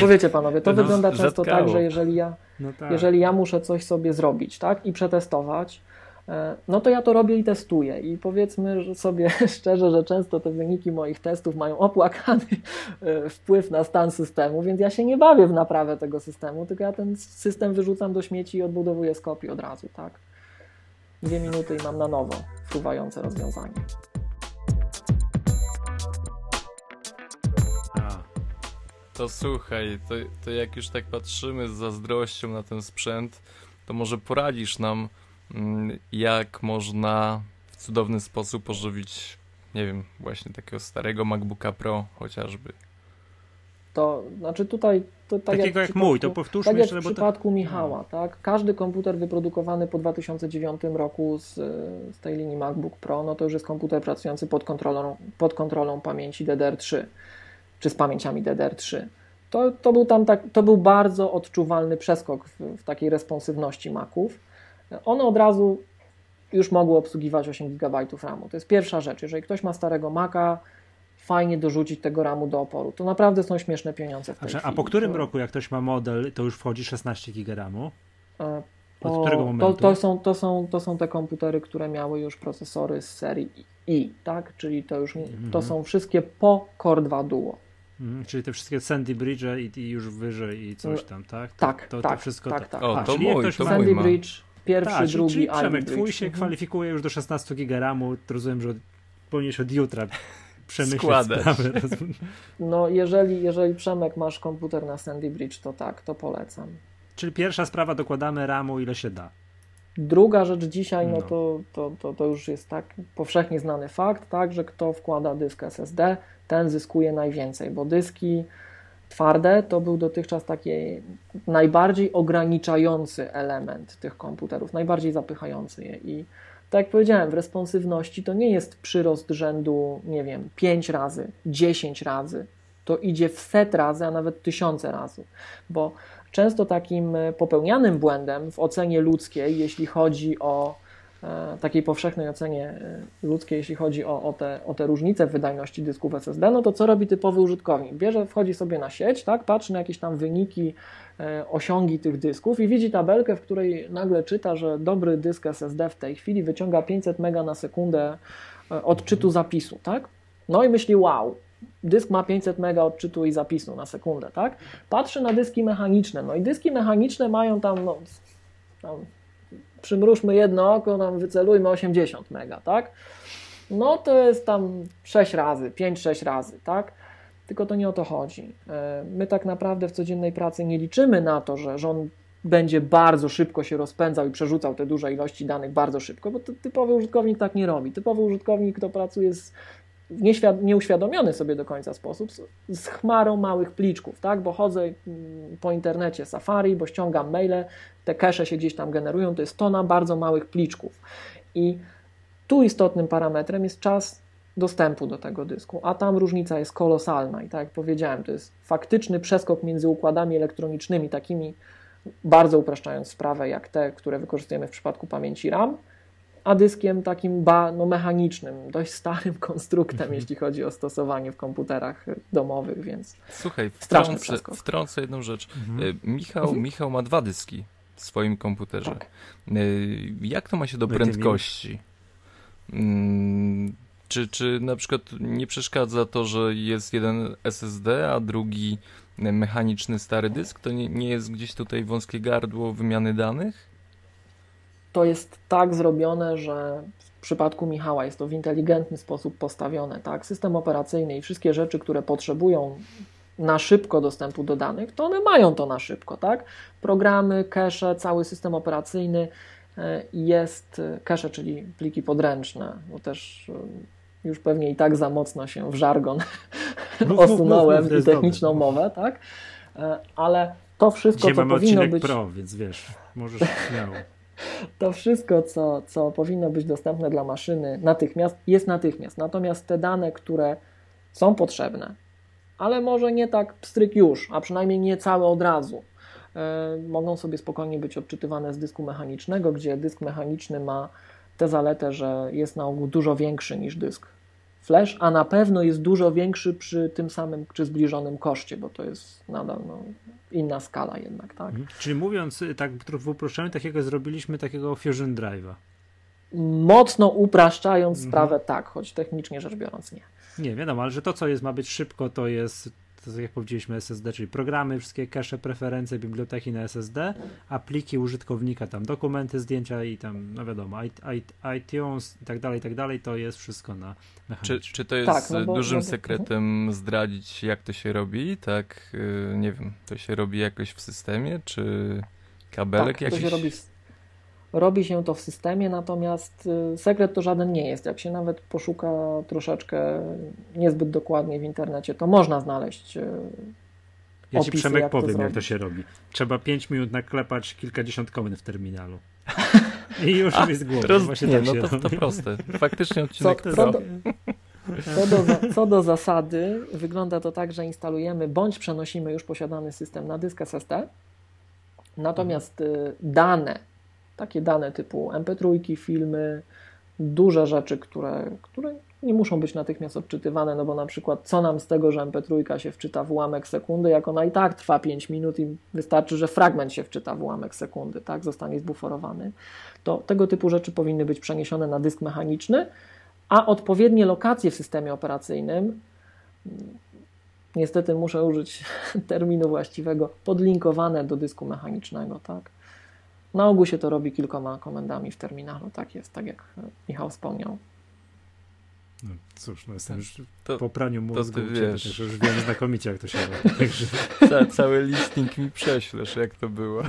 Bo wiecie panowie, to no, wygląda często zatkało. tak, że jeżeli ja, no tak. jeżeli ja muszę coś sobie zrobić tak, i przetestować, e, no to ja to robię i testuję. I powiedzmy sobie (laughs) szczerze, że często te wyniki moich testów mają opłakany e, wpływ na stan systemu, więc ja się nie bawię w naprawę tego systemu, tylko ja ten system wyrzucam do śmieci i odbudowuję z kopii od razu, tak? dwie minuty i mam na nowo fruwające rozwiązanie. To słuchaj, to, to jak już tak patrzymy z zazdrością na ten sprzęt, to może poradzisz nam, mm, jak można w cudowny sposób ożywić, nie wiem, właśnie takiego starego MacBooka Pro chociażby. To znaczy tutaj to tak Takiego jak, jak mój, to powtórzmy tak jeszcze. Jak w przypadku Michała, tak? Każdy komputer wyprodukowany po 2009 roku z, z tej linii MacBook Pro, no to już jest komputer pracujący pod kontrolą, pod kontrolą pamięci DDR3 czy z pamięciami DDR3. To, to, był tam tak, to był bardzo odczuwalny przeskok w, w takiej responsywności Maców. One od razu już mogły obsługiwać 8 GB RAMu. To jest pierwsza rzecz. Jeżeli ktoś ma starego Maca, fajnie dorzucić tego RAMu do oporu. To naprawdę są śmieszne pieniądze w tej a, chwili. a po którym to... roku, jak ktoś ma model, to już wchodzi 16 GB RAMu? E, po, Od którego momentu? To, to, są, to, są, to są te komputery, które miały już procesory z serii I, tak? Czyli to już to są wszystkie po Core 2 Duo. Mhm, czyli te wszystkie Sandy Bridge i, i, już wyżej i coś tam, tak? To, tak, to, tak, to wszystko tak, tak. O, to mój, to Sandy mój Bridge, pierwszy, tak, drugi, czyli, czyli Przemek, Bridge. twój się mhm. kwalifikuje już do 16 GB RAMu, rozumiem, że powinieneś od jutra przemyśleć Składać. sprawę. (laughs) No, jeżeli, jeżeli Przemek masz komputer na Sandy Bridge, to tak, to polecam. Czyli pierwsza sprawa, dokładamy RAMu ile się da. Druga rzecz dzisiaj, no, No. To, to, to, to już jest tak powszechnie znany fakt, tak, że kto wkłada dysk SSD, ten zyskuje najwięcej, bo dyski twarde to był dotychczas taki najbardziej ograniczający element tych komputerów, najbardziej zapychający je. I tak jak powiedziałem, w responsywności to nie jest przyrost rzędu, nie wiem, 5 razy, 10 razy, to idzie w set razy, a nawet tysiące razy, bo często takim popełnianym błędem w ocenie ludzkiej, jeśli chodzi o takiej powszechnej ocenie e, ludzkiej, jeśli chodzi o, o, te, o te różnice w wydajności dysków SSD, no to co robi typowy użytkownik? Bierze, wchodzi sobie na sieć, tak, patrzy na jakieś tam wyniki, e, osiągi tych dysków i widzi tabelkę, w której nagle czyta, że dobry dysk SSD w tej chwili wyciąga 500 MB na sekundę e, odczytu zapisu, tak? No i myśli, wow, dysk ma 500 MB odczytu i zapisu na sekundę, tak? Patrzy na dyski mechaniczne, no i dyski mechaniczne mają tam, no, tam przymrużmy jedno oko, tam wycelujmy 80 mega, tak? No to jest tam 6 razy, 5-6 razy, tak? Tylko to nie o to chodzi. My tak naprawdę w codziennej pracy nie liczymy na to, że, że on będzie bardzo szybko się rozpędzał i przerzucał te duże ilości danych bardzo szybko, bo typowy użytkownik tak nie robi. Typowy użytkownik, kto pracuje z nieświad- nieuświadomiony sobie do końca sposób z, z chmarą małych pliczków, tak? Bo chodzę mm, po internecie Safari, bo ściągam maile, te cache się gdzieś tam generują, to jest tona bardzo małych pliczków. I tu istotnym parametrem jest czas dostępu do tego dysku, a tam różnica jest kolosalna i tak jak powiedziałem, to jest faktyczny przeskok między układami elektronicznymi, takimi bardzo upraszczając sprawę, jak te, które wykorzystujemy w przypadku pamięci RAM, a dyskiem takim ba, no, mechanicznym, dość starym konstruktem, Mhm. jeśli chodzi o stosowanie w komputerach domowych, więc Słuchaj, wtrącę, wtrącę jedną rzecz. Mhm. Y, Michał, Michał ma dwa dyski w swoim komputerze. tak. Y, Jak to ma się do Będzie prędkości? Mm, Czy, czy na przykład nie przeszkadza to, że jest jeden SSD, a drugi mechaniczny stary dysk? To nie, nie jest gdzieś tutaj wąskie gardło wymiany danych? To jest tak zrobione, że w przypadku Michała jest to w inteligentny sposób postawione, tak? System operacyjny i wszystkie rzeczy, które potrzebują na szybko dostępu do danych, to one mają to na szybko, tak? Programy, cache, cały system operacyjny e, jest cache, czyli pliki podręczne, bo też e, już pewnie i tak za mocno się w żargon Mów, osunąłem mów, i techniczną dobre. mowę, tak? E, Ale to wszystko, Dzisiaj co powinno być... pro, więc wiesz, możesz śmiało. To wszystko, co, co powinno być dostępne dla maszyny natychmiast, jest natychmiast. Natomiast te dane, które są potrzebne, ale może nie tak pstryk już, a przynajmniej nie całe od razu, e, mogą sobie spokojnie być odczytywane z dysku mechanicznego, gdzie dysk mechaniczny ma tę zaletę, że jest na ogół dużo większy niż dysk flash, a na pewno jest dużo większy przy tym samym czy zbliżonym koszcie, bo to jest nadal no, inna skala jednak, tak? Mhm. Czyli mówiąc y, tak w uproszczeniu, takiego zrobiliśmy takiego Fusion Drive'a. Mocno upraszczając Mhm. sprawę, tak, choć technicznie rzecz biorąc nie. Nie, wiadomo, ale że to, co jest, ma być szybko, to jest to jak powiedzieliśmy SSD, czyli programy, wszystkie cache, preferencje, biblioteki na SSD, a pliki użytkownika, tam dokumenty, zdjęcia i tam, no wiadomo, iTunes i tak dalej, i tak dalej, to jest wszystko na Czy, czy to jest tak, no bo, dużym no bo, sekretem zdradzić, jak to się robi? Tak, yy, nie wiem, to się robi jakoś w systemie, czy kabelek tak, jakiś? to się robi Robi się to w systemie, natomiast y, sekret to żaden nie jest. Jak się nawet poszuka troszeczkę niezbyt dokładnie w internecie, to można znaleźć. Y, ja ci Przemek jak powiem, to jak to się robi. Trzeba 5 minut naklepać kilkadziesiąt komend w terminalu. I (laughs) już A, jest głowa. Roz... Właśnie nie, tak no to, to, proste. Faktycznie odcinek co, co, do, co, do, co do zasady, wygląda to tak, że instalujemy bądź przenosimy już posiadany system na dysk SSD. Natomiast y, dane takie dane typu MP3, filmy, duże rzeczy, które, które nie muszą być natychmiast odczytywane, no bo na przykład co nam z tego, że MP3 się wczyta w ułamek sekundy, jak ona i tak trwa 5 minut i wystarczy, że fragment się wczyta w ułamek sekundy, tak, zostanie zbuforowany, to tego typu rzeczy powinny być przeniesione na dysk mechaniczny, a odpowiednie lokacje w systemie operacyjnym, niestety muszę użyć (laughs) terminu właściwego, podlinkowane do dysku mechanicznego, tak, na ogół się to robi kilkoma komendami w terminalu. Tak jest, tak jak Michał wspomniał. No cóż, no jestem już to, po praniu mózgu, to wiesz. Też już wiem znakomicie, jak to się robi. (laughs) Także... Ca cały listing mi prześlesz, jak to było.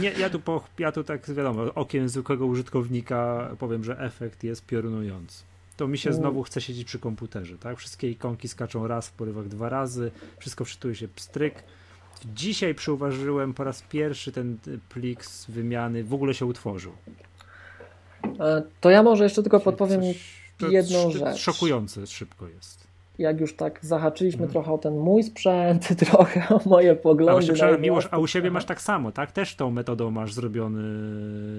Nie, ja tu, po, ja tu tak wiadomo, okiem zwykłego użytkownika powiem, że efekt jest piorunujący. To mi się znowu chce siedzieć przy komputerze, tak? Wszystkie ikonki skaczą raz w porywach dwa razy, wszystko wczytuje się pstryk Dzisiaj przyuważyłem po raz pierwszy ten plik z wymiany w ogóle się utworzył. E, to ja może jeszcze tylko podpowiem coś, jedną rzecz. Szokujące szybko jest. Jak już tak zahaczyliśmy hmm. trochę o ten mój sprzęt, (laughs) trochę o moje poglądy. A, Miłosz, a u siebie masz tak samo, tak? Też tą metodą masz zrobiony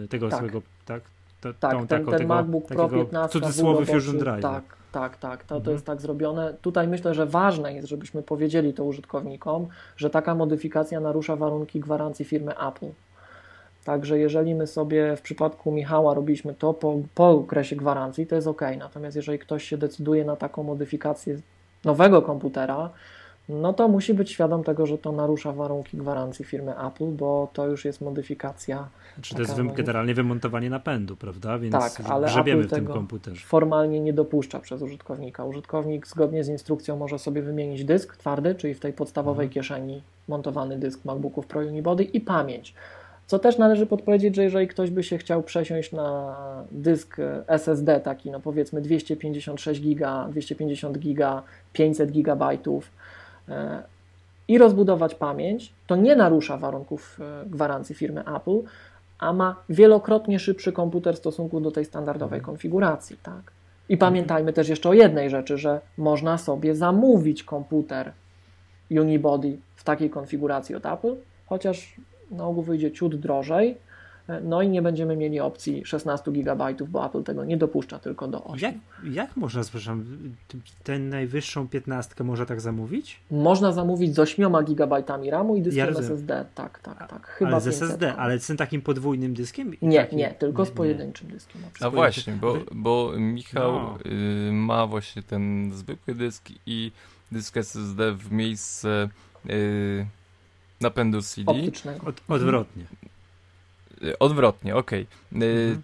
tego tak. swojego, tak? To, tak, tą, ten, ten tego, MacBook Pro 15 cudzysłowie Fusion Drive. Tak, tak, tak. To, to mhm. jest tak zrobione. Tutaj myślę, że ważne jest, żebyśmy powiedzieli to użytkownikom, że taka modyfikacja narusza warunki gwarancji firmy Apple. Także jeżeli my sobie w przypadku Michała robiliśmy to po, po okresie gwarancji, to jest ok. Natomiast jeżeli ktoś się decyduje na taką modyfikację nowego komputera, no to musi być świadom tego, że to narusza warunki gwarancji firmy Apple, bo to już jest modyfikacja. Czy to jest wy, generalnie wymontowanie napędu, prawda? Więc tak, ale grzebiemy Apple w tym komputerze. Formalnie nie dopuszcza przez użytkownika. Użytkownik zgodnie z instrukcją może sobie wymienić dysk twardy, czyli w tej podstawowej mhm. kieszeni montowany dysk MacBooków Pro Unibody i pamięć. Co też należy podpowiedzieć, że jeżeli ktoś by się chciał przesiąść na dysk SSD, taki no powiedzmy 256 giga, 250 giga, 500 gigabajtów, i rozbudować pamięć, to nie narusza warunków e, gwarancji firmy Apple, a ma wielokrotnie szybszy komputer w stosunku do tej standardowej mhm. konfiguracji. Tak? I pamiętajmy też jeszcze o jednej rzeczy, że można sobie zamówić komputer Unibody w takiej konfiguracji od Apple, chociaż na ogół wyjdzie ciut drożej, no i nie będziemy mieli opcji 16 GB, bo Apple tego nie dopuszcza tylko do 8. Jak, jak można, przepraszam, tę najwyższą 15 można tak zamówić? Można zamówić z 8 GB RAMu i dyskiem ja SSD. Tak, tak, tak. Chyba ale z SSD, ale z tym takim podwójnym dyskiem? Nie, takim... nie, tylko z pojedynczym nie. dyskiem. A właśnie, bo, bo Michał no. y, ma właśnie ten zwykły dysk i dysk SSD w miejsce y, napędu CD. Optycznego. Od, odwrotnie. Odwrotnie, okej. Okay. Mhm.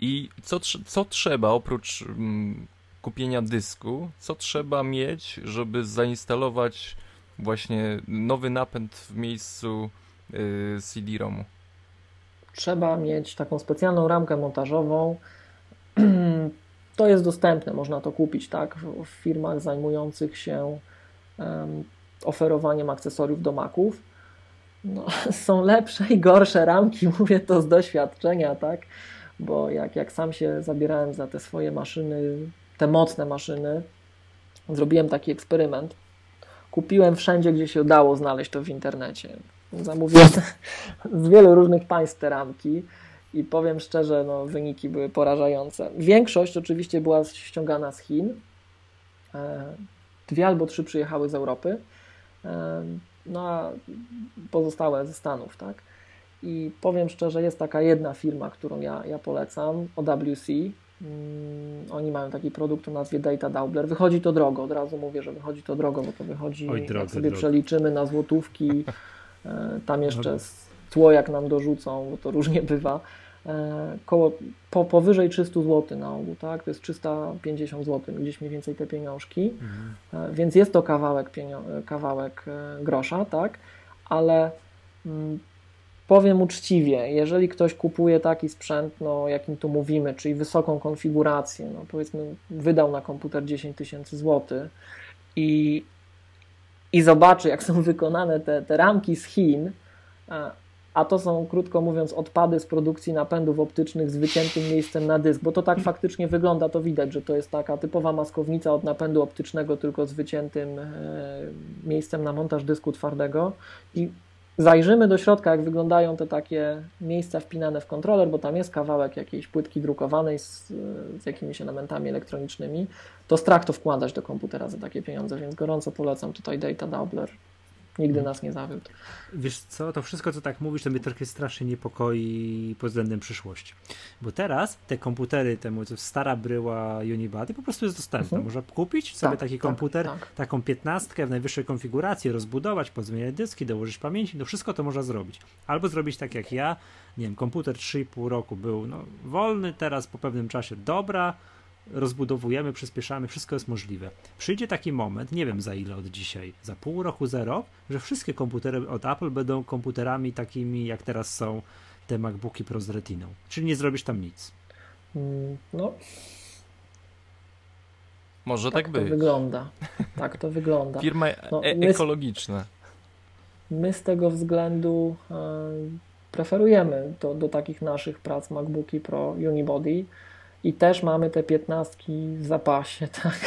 I co, co trzeba oprócz mm, kupienia dysku, co trzeba mieć, żeby zainstalować właśnie nowy napęd w miejscu y, CD-ROMu? Trzeba mieć taką specjalną ramkę montażową. (clears throat) To jest dostępne, można to kupić tak, w, w firmach zajmujących się um, oferowaniem akcesoriów do Maców no, (laughs) są lepsze i gorsze ramki, (laughs) mówię to z doświadczenia, tak? Bo jak, jak sam się zabierałem za te swoje maszyny, te mocne maszyny, zrobiłem taki eksperyment. Kupiłem wszędzie, gdzie się udało znaleźć to w internecie. Zamówiłem (laughs) z wielu różnych państw te ramki i powiem szczerze, no, wyniki były porażające. Większość oczywiście była ściągana z Chin. E, dwie albo trzy przyjechały z Europy. E, no a pozostałe ze Stanów, tak? I powiem szczerze, jest taka jedna firma, którą ja, ja polecam, OWC, Mm, oni mają taki produkt o nazwie Data Doubler. Wychodzi to drogo, od razu mówię, że wychodzi to drogo, bo to wychodzi, Oj, drogo, jak sobie drogo. przeliczymy na złotówki, (laughs) e, tam jeszcze tło jak nam dorzucą, bo to różnie bywa, koło, po, powyżej 300 zł na ogół, tak? To jest 350 zł, gdzieś mniej więcej te pieniążki, mhm. E, więc jest to kawałek, kawałek grosza, tak? Ale mm, Powiem uczciwie, jeżeli ktoś kupuje taki sprzęt, no, jakim tu mówimy, czyli wysoką konfigurację, no, powiedzmy, wydał na komputer 10 tysięcy złotych i, i zobaczy, jak są wykonane te, te ramki z Chin, a to są, krótko mówiąc, odpady z produkcji napędów optycznych z wyciętym miejscem na dysk, bo to tak faktycznie wygląda, to widać, że to jest taka typowa maskownica od napędu optycznego, tylko z wyciętym e, miejscem na montaż dysku twardego i Zajrzymy do środka, jak wyglądają te takie miejsca wpinane w kontroler, bo tam jest kawałek jakiejś płytki drukowanej z, z jakimiś elementami elektronicznymi. To strach to wkładać do komputera za takie pieniądze, więc gorąco polecam tutaj Data Doubler. Nigdy nas nie zawiódł. Wiesz co, to wszystko, co tak mówisz, to mnie trochę strasznie niepokoi pod względem przyszłości. Bo teraz te komputery, temu stara bryła Unibody po prostu jest dostępna. Mhm. Można kupić sobie tak, taki tak, komputer, tak. taką piętnastkę w najwyższej konfiguracji, rozbudować, pozmieniać dyski, dołożyć pamięci, no wszystko to można zrobić. Albo zrobić tak jak ja, nie wiem, komputer 3,5 roku był no, wolny, teraz po pewnym czasie dobra, rozbudowujemy, przyspieszamy, wszystko jest możliwe. Przyjdzie taki moment, nie wiem za ile od dzisiaj, za pół roku, za rok, że wszystkie komputery od Apple będą komputerami takimi, jak teraz są te MacBooki Pro z Retiną. Czyli nie zrobisz tam nic. Mm, no. Może tak, tak być. To wygląda. (laughs) Tak to wygląda. Firma no, e ekologiczna. My, my, z tego względu e, preferujemy do, do takich naszych prac MacBooki Pro Unibody i też mamy te piętnastki w zapasie, (laughs) tak?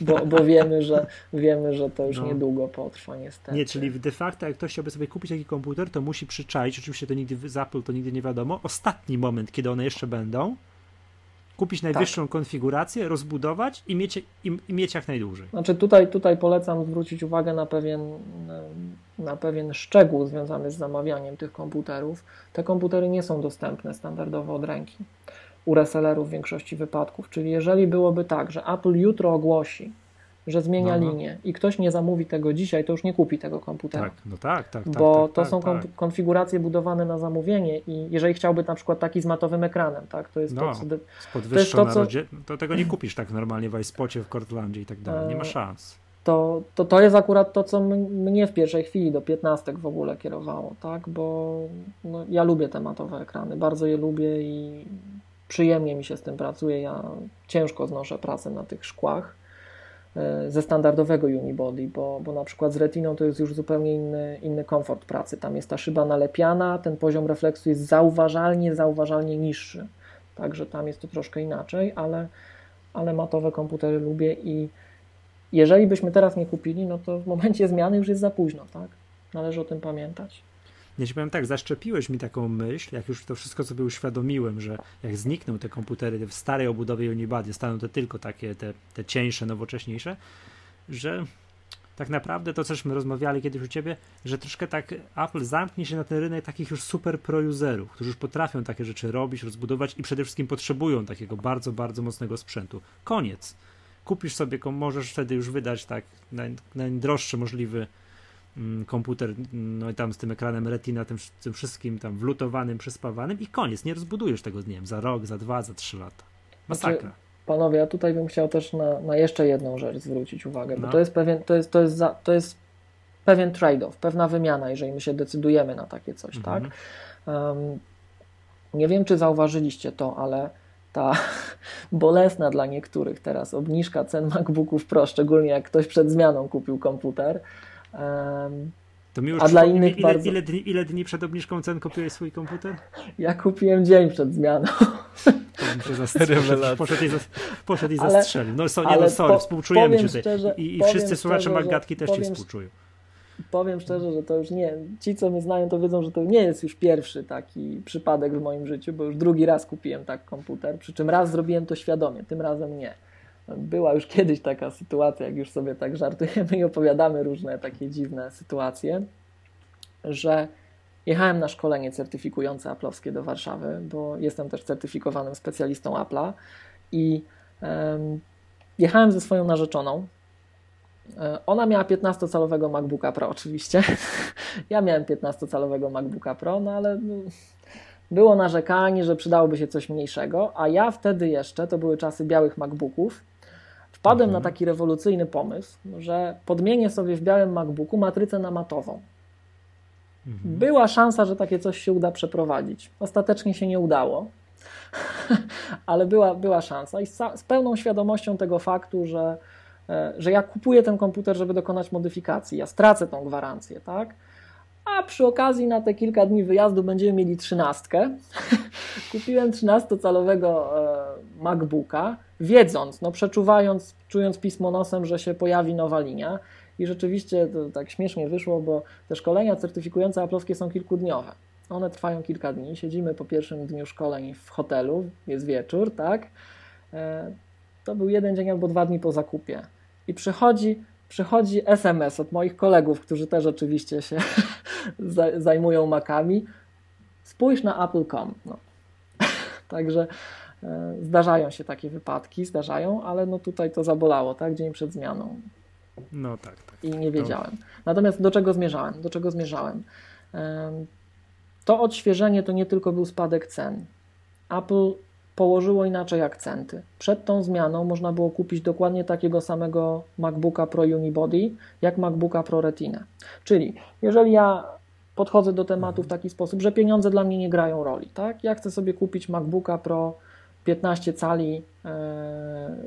Bo, bo wiemy, że, wiemy, że to już no. niedługo potrwa niestety. Nie, czyli de facto jak ktoś chciałby sobie kupić taki komputer, to musi przyczaić, oczywiście to nigdy z Apple to nigdy nie wiadomo, ostatni moment, kiedy one jeszcze będą, kupić najwyższą tak. konfigurację, rozbudować i mieć, i, i, mieć jak najdłużej. Znaczy tutaj, tutaj polecam zwrócić uwagę na pewien, na pewien szczegół związany z zamawianiem tych komputerów. Te komputery nie są dostępne standardowo od ręki u resellerów w większości wypadków. Czyli jeżeli byłoby tak, że Apple jutro ogłosi, że zmienia no, no. linię i ktoś nie zamówi tego dzisiaj, to już nie kupi tego komputera. Tak, no tak, tak. tak bo tak, to tak, są tak. konfiguracje budowane na zamówienie i jeżeli chciałby na przykład taki z matowym ekranem, tak, to jest no, to, co, z podwyższą to, co... to tego nie kupisz tak normalnie w iSpocie, w Cortlandzie i tak dalej, nie ma e, szans. To, to, to jest akurat to, co mnie w pierwszej chwili do 15 w ogóle kierowało, tak, bo no, ja lubię te matowe ekrany, bardzo je lubię i przyjemnie mi się z tym pracuje. Ja ciężko znoszę pracę na tych szkłach e, ze standardowego unibody, bo, bo na przykład z retiną to jest już zupełnie inny, inny komfort pracy. Tam jest ta szyba nalepiana, ten poziom refleksu jest zauważalnie, zauważalnie niższy. Także tam jest to troszkę inaczej, ale, ale matowe komputery lubię i jeżeli byśmy teraz nie kupili, no to w momencie zmiany już jest za późno, tak? Należy o tym pamiętać. Ja ci powiem tak, zaszczepiłeś mi taką myśl, jak już to wszystko sobie uświadomiłem, że jak znikną te komputery w starej obudowie Unibody, staną to tylko takie te, te cieńsze, nowocześniejsze, że tak naprawdę to, cośmy rozmawiali kiedyś u ciebie, że troszkę tak Apple zamknie się na ten rynek takich już super pro-userów, którzy już potrafią takie rzeczy robić, rozbudować i przede wszystkim potrzebują takiego bardzo, bardzo mocnego sprzętu. Koniec. Kupisz sobie, możesz wtedy już wydać tak najdroższy możliwy komputer, no i tam z tym ekranem retina, tym, tym wszystkim tam wlutowanym, przespawanym i koniec, nie rozbudujesz tego, nie wiem, za rok, za dwa, za trzy lata. Masakra. Znaczy, panowie, ja tutaj bym chciał też na, na jeszcze jedną rzecz zwrócić uwagę, no. bo to jest pewien, to jest, to jest, za, to jest pewien trade-off, pewna wymiana, jeżeli my się decydujemy na takie coś, mhm. tak? Um, nie wiem, czy zauważyliście to, ale ta (laughs) bolesna dla niektórych teraz obniżka cen MacBooków Pro, szczególnie jak ktoś przed zmianą kupił komputer, to mi już A dla innych ile, bardzo... ile, dni, ile dni przed obniżką cen kupiłeś swój komputer? Ja kupiłem dzień przed zmianą. To zastrzelił, poszedł, i, poszedł i zastrzelił. No, so, nie, no sorry, po, współczujemy ci tutaj. I, i wszyscy słuchacze Magatki też powiem, ci współczują. Powiem szczerze, że to już nie, ci co mnie znają to wiedzą, że to nie jest już pierwszy taki przypadek w moim życiu, bo już drugi raz kupiłem tak komputer, przy czym raz zrobiłem to świadomie, tym razem nie była już kiedyś taka sytuacja, jak już sobie tak żartujemy i opowiadamy różne takie dziwne sytuacje, że Jechałem na szkolenie certyfikujące Apple'owskie do Warszawy, bo jestem też certyfikowanym specjalistą Apple'a i jechałem ze swoją narzeczoną. E, ona miała 15-calowego MacBooka Pro oczywiście. (laughs) Ja miałem 15-calowego MacBooka Pro, no ale no, było narzekanie, że przydałoby się coś mniejszego, a ja wtedy jeszcze, to były czasy białych MacBooków, wpadłem mhm. na taki rewolucyjny pomysł, że podmienię sobie w białym MacBooku matrycę na matową. Mhm. Była szansa, że takie coś się uda przeprowadzić. Ostatecznie się nie udało, (laughs) ale była, była szansa i z, z pełną świadomością tego faktu, że, e, że ja kupuję ten komputer, żeby dokonać modyfikacji, ja stracę tą gwarancję, tak? A przy okazji na te kilka dni wyjazdu będziemy mieli trzynastkę. (laughs) Kupiłem 13-calowego e, MacBooka, wiedząc, no przeczuwając, czując pismo nosem, że się pojawi nowa linia. I rzeczywiście to tak śmiesznie wyszło, bo te szkolenia certyfikujące aplowskie są kilkudniowe. One trwają kilka dni. Siedzimy po pierwszym dniu szkoleń w hotelu, jest wieczór, tak? E, to był jeden dzień albo dwa dni po zakupie. I przychodzi, przychodzi SMS od moich kolegów, którzy też oczywiście się (laughs) zajmują makami. Spójrz na Apple.com. No. (laughs) Także e, zdarzają się takie wypadki, zdarzają, ale no tutaj to zabolało, tak? Dzień przed zmianą. No tak, tak. I nie wiedziałem. Natomiast do czego zmierzałem? Do czego zmierzałem? To odświeżenie to nie tylko był spadek cen. Apple położyło inaczej akcenty. Przed tą zmianą można było kupić dokładnie takiego samego MacBooka Pro Unibody, jak MacBooka Pro Retina. Czyli jeżeli ja podchodzę do tematu w taki sposób, że pieniądze dla mnie nie grają roli, tak? Ja chcę sobie kupić MacBooka Pro 15 cali e,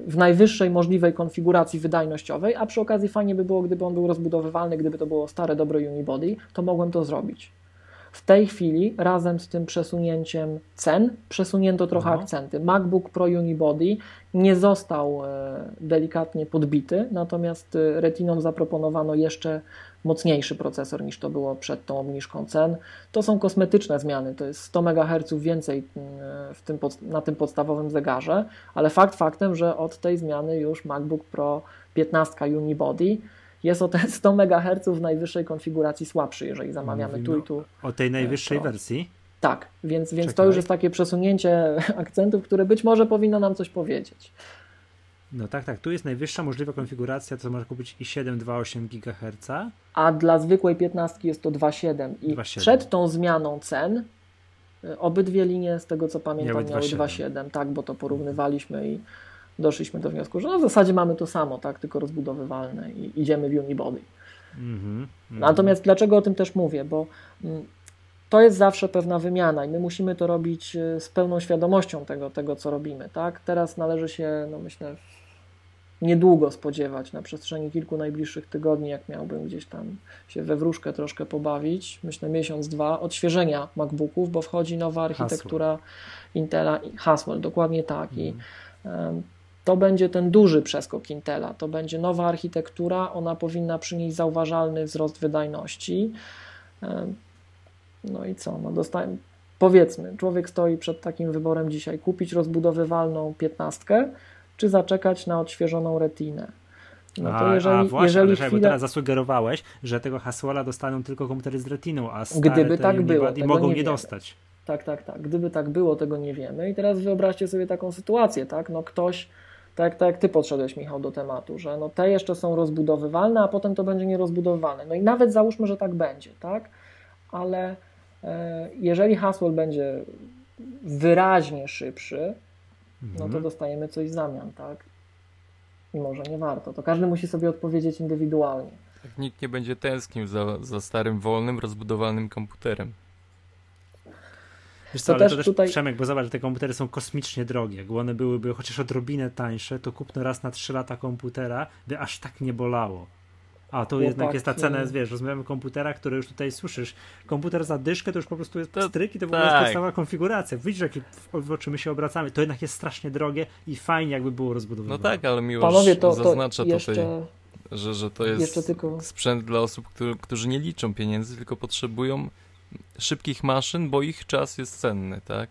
w najwyższej możliwej konfiguracji wydajnościowej, a przy okazji fajnie by było, gdyby on był rozbudowywalny, gdyby to było stare, dobre Unibody, to mogłem to zrobić. W tej chwili razem z tym przesunięciem cen przesunięto trochę Aha. akcenty. MacBook Pro Unibody nie został e, delikatnie podbity, natomiast e, Retinom zaproponowano jeszcze mocniejszy procesor niż to było przed tą obniżką cen. To są kosmetyczne zmiany, to jest 100 MHz więcej e, tym, na tym podstawowym zegarze, ale fakt faktem, że od tej zmiany już MacBook Pro 15 Unibody jest o te (laughs) 100 MHz w najwyższej konfiguracji słabszy, jeżeli zamawiamy Mówimy tu i tu. O tej najwyższej Pro. wersji? Tak, więc, więc to już jest takie przesunięcie (laughs) akcentów, które być może powinno nam coś powiedzieć. No tak, tak. Tu jest najwyższa możliwa konfiguracja, to można kupić i 7,28 GHz. A dla zwykłej 15 jest to 2,7. I 2, przed tą zmianą cen y, obydwie linie, z tego co pamiętam, miały 2,7. Tak, bo to porównywaliśmy i doszliśmy do wniosku, że no w zasadzie mamy to samo, tak, tylko rozbudowywalne i idziemy w unibody. Mm -hmm, Natomiast dlaczego o tym też mówię? Bo mm, to jest zawsze pewna wymiana i my musimy to robić y, z pełną świadomością tego, tego co robimy. Tak? Teraz należy się, no myślę, niedługo spodziewać na przestrzeni kilku najbliższych tygodni, jak miałbym gdzieś tam się we wróżkę troszkę pobawić, myślę miesiąc, dwa, odświeżenia MacBooków, bo wchodzi nowa architektura Haswell. Intela, Haswell, dokładnie tak. I um, to będzie ten duży przeskok Intela. To będzie nowa architektura, ona powinna przynieść zauważalny wzrost wydajności. No i co? No dostaję, powiedzmy, człowiek stoi przed takim wyborem dzisiaj: kupić rozbudowywalną piętnastkę, czy zaczekać na odświeżoną retinę. No to jeżeli, a, właśnie, jeżeli chwilę... bo teraz zasugerowałeś, że tego hasła dostaną tylko komputery z retiną, a stare Gdyby tak było, mogą nie, nie dostać. Tak, tak, tak. Gdyby tak było, tego nie wiemy. I teraz wyobraźcie sobie taką sytuację, tak? No ktoś tak, tak jak ty podszedłeś, Michał, do tematu, że no te jeszcze są rozbudowywalne, a potem to będzie nierozbudowywalne. No i nawet załóżmy, że tak będzie, tak? Ale e, jeżeli Haswell będzie wyraźnie szybszy, no to mhm. dostajemy coś w zamian, tak? I może nie warto. To każdy musi sobie odpowiedzieć indywidualnie. Tak, nikt nie będzie tęsknił za, za starym, wolnym, rozbudowanym komputerem. Wiesz co, to ale też to też, tutaj... Przemek, bo zobacz, że te komputery są kosmicznie drogie. Jakby one byłyby chociaż odrobinę tańsze, to kupno raz na 3 lata komputera by aż tak nie bolało. A to jednak jest ta cena, jest, wiesz, rozmawiamy o komputerach, które już tutaj słyszysz. Komputer za dyszkę to już po prostu jest to, stryk i to w ogóle tak. jest podstawowa konfiguracja. Widzisz, jakie w, oczy my się obracamy. To jednak jest strasznie drogie i fajnie jakby było rozbudowane. No tak, ale miłość Panowie, to, to zaznacza jeszcze... tutaj, że, że to jest tylko... sprzęt dla osób, który, którzy nie liczą pieniędzy, tylko potrzebują szybkich maszyn, bo ich czas jest cenny, tak?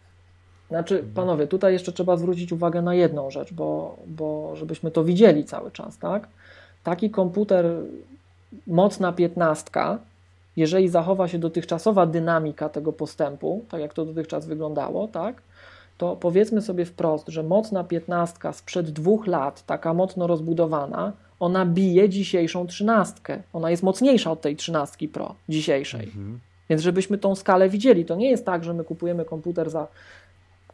Znaczy, panowie, tutaj jeszcze trzeba zwrócić uwagę na jedną rzecz, bo, bo żebyśmy to widzieli cały czas, tak? Taki komputer, mocna piętnastka, jeżeli zachowa się dotychczasowa dynamika tego postępu, tak jak to dotychczas wyglądało, tak, to powiedzmy sobie wprost, że mocna piętnastka sprzed dwóch lat, taka mocno rozbudowana, ona bije dzisiejszą trzynastkę. Ona jest mocniejsza od tej trzynastki Pro dzisiejszej. Mhm. Więc żebyśmy tą skalę widzieli, to nie jest tak, że my kupujemy komputer za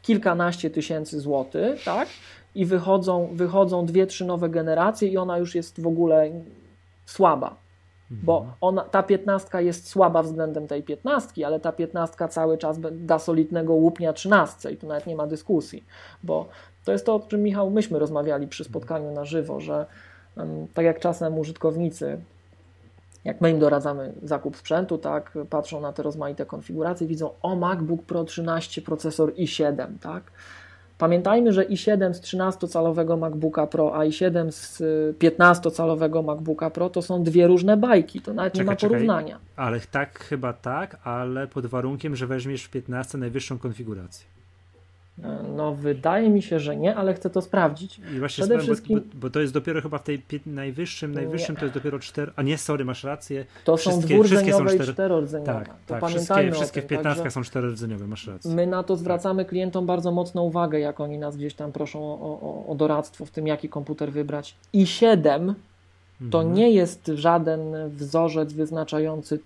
kilkanaście tysięcy złotych, tak? I wychodzą, wychodzą dwie, trzy nowe generacje i ona już jest w ogóle słaba. Bo mhm. ona, ta piętnastka jest słaba względem tej piętnastki, ale ta piętnastka cały czas da solidnego łupnia trzynastce i tu nawet nie ma dyskusji, bo to jest to, o czym Michał, myśmy rozmawiali przy spotkaniu na żywo, że tak jak czasem użytkownicy jak my im doradzamy zakup sprzętu, tak, patrzą na te rozmaite konfiguracje, widzą, o MacBook Pro 13 procesor i7, tak. Pamiętajmy, że i7 z 13-calowego MacBooka Pro, a i7 z 15-calowego MacBooka Pro to są dwie różne bajki, to nawet czekaj, nie ma porównania. Czekaj. Ale tak, chyba tak, ale pod warunkiem, że weźmiesz w 15 najwyższą konfigurację. No, wydaje mi się, że nie, ale chcę to sprawdzić. I właśnie Przede wszystkim... Bo, bo, to jest dopiero chyba w tej najwyższym, najwyższym nie. to jest dopiero 4, a nie, sorry, masz rację. To są dwurdzeniowe i czterordzeniowe. Tak, to tak wszystkie, wszystkie w 15 są czterordzeniowe, masz rację. My na to zwracamy tak. klientom bardzo mocną uwagę, jak oni nas gdzieś tam proszą o, o, o doradztwo w tym, jaki komputer wybrać. I 7 to mhm. nie jest żaden wzorzec wyznaczający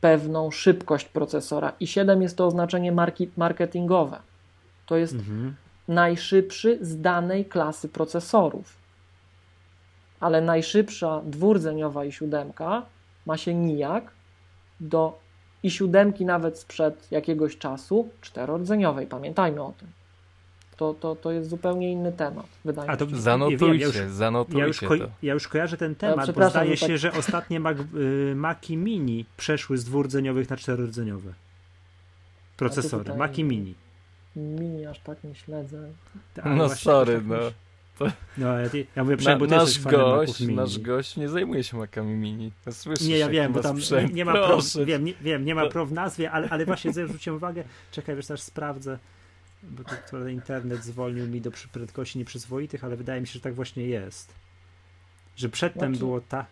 pewną szybkość procesora. I 7 jest to oznaczenie marketingowe. To jest mhm. najszybszy z danej klasy procesorów. Ale najszybsza dwurdzeniowa i siódemka ma się nijak do i siódemki nawet sprzed jakiegoś czasu czterodzeniowej. Pamiętajmy o tym. To, to, to jest zupełnie inny temat. Wydaje A to mi się. Zanotujcie, ja już, zanotujcie ja już, ko- ja już kojarzę ten temat, bo zdaje się, tak... że ostatnie Mac, y, Maki Mini przeszły z dwurdzeniowych na czterodzeniowe procesory. Tutaj... Maki Mini mini aż tak nie śledzę. Tak, no sorry, tak no. To... No, ja, ja mówię, Na, bo nasz gość, nasz gość nie zajmuje się makami mini. Słyszysz, nie, ja wiem, bo tam sprzęt. nie ma pro, wiem, nie, wiem, nie ma pro w nazwie, ale, ale właśnie zwróciłem uwagę, czekaj, wiesz, też sprawdzę, bo to, internet zwolnił mi do prędkości nieprzyzwoitych, ale wydaje mi się, że tak właśnie jest. Że przedtem znaczy... było ta...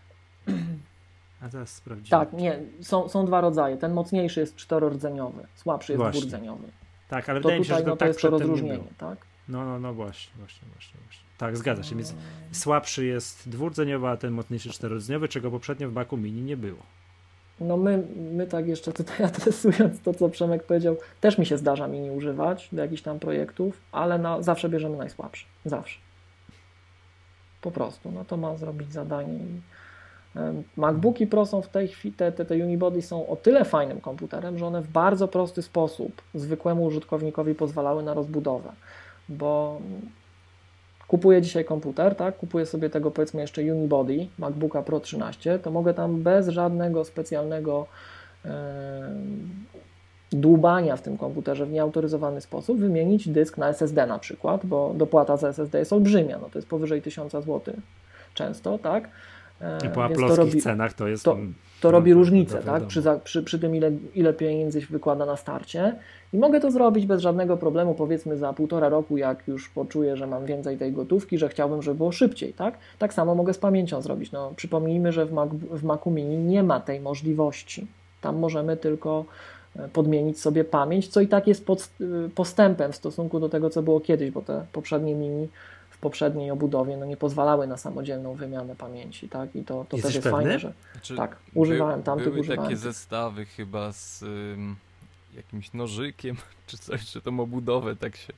A teraz sprawdzimy. Tak, nie, są, są dwa rodzaje. Ten mocniejszy jest czterordzeniowy, słabszy jest dwurdzeniowy. Tak, ale to wydaje mi się, że no, to, tak jest to rozróżnienie, tak? No, no, no właśnie, właśnie, właśnie, właśnie. Tak, zgadza się. Więc słabszy jest dwurdzeniowy, a ten mocniejszy czterodzeniowy, czego poprzednio w Baku Mini nie było. No my, my tak jeszcze tutaj (laughs) adresując to, co Przemek powiedział, też mi się zdarza mini używać do jakichś tam projektów, ale zawsze bierzemy najsłabszy. Zawsze. Po prostu. No to ma zrobić zadanie i MacBooki Pro są w tej chwili, te, te, te Unibody są o tyle fajnym komputerem, że one w bardzo prosty sposób zwykłemu użytkownikowi pozwalały na rozbudowę, bo kupuję dzisiaj komputer, tak, kupuję sobie tego powiedzmy jeszcze Unibody, MacBooka Pro 13, to mogę tam bez żadnego specjalnego e, dłubania w tym komputerze w nieautoryzowany sposób wymienić dysk na SSD na przykład, bo dopłata za SSD jest olbrzymia, no to jest powyżej 1000 zł często, tak, po aplowskich cenach to jest... To, to robi różnicę, tak? Przy, przy, przy tym, ile, ile pieniędzy się wykłada na starcie. I mogę to zrobić bez żadnego problemu, powiedzmy za półtora roku, jak już poczuję, że mam więcej tej gotówki, że chciałbym, żeby było szybciej, tak? Tak samo mogę z pamięcią zrobić. No, przypomnijmy, że w, Mac, w Macu Mini nie ma tej możliwości. Tam możemy tylko e, podmienić sobie pamięć, co i tak jest pod, e, postępem w stosunku do tego, co było kiedyś, bo te poprzednie mini poprzedniej obudowie no, nie pozwalały na samodzielną wymianę pamięci, tak? I to, to też jest pewny? fajne, że znaczy, tak, używałem tamtych, były używałem. takie zestawy chyba z um, jakimś nożykiem, (laughs) czy coś, czy tą obudowę tak się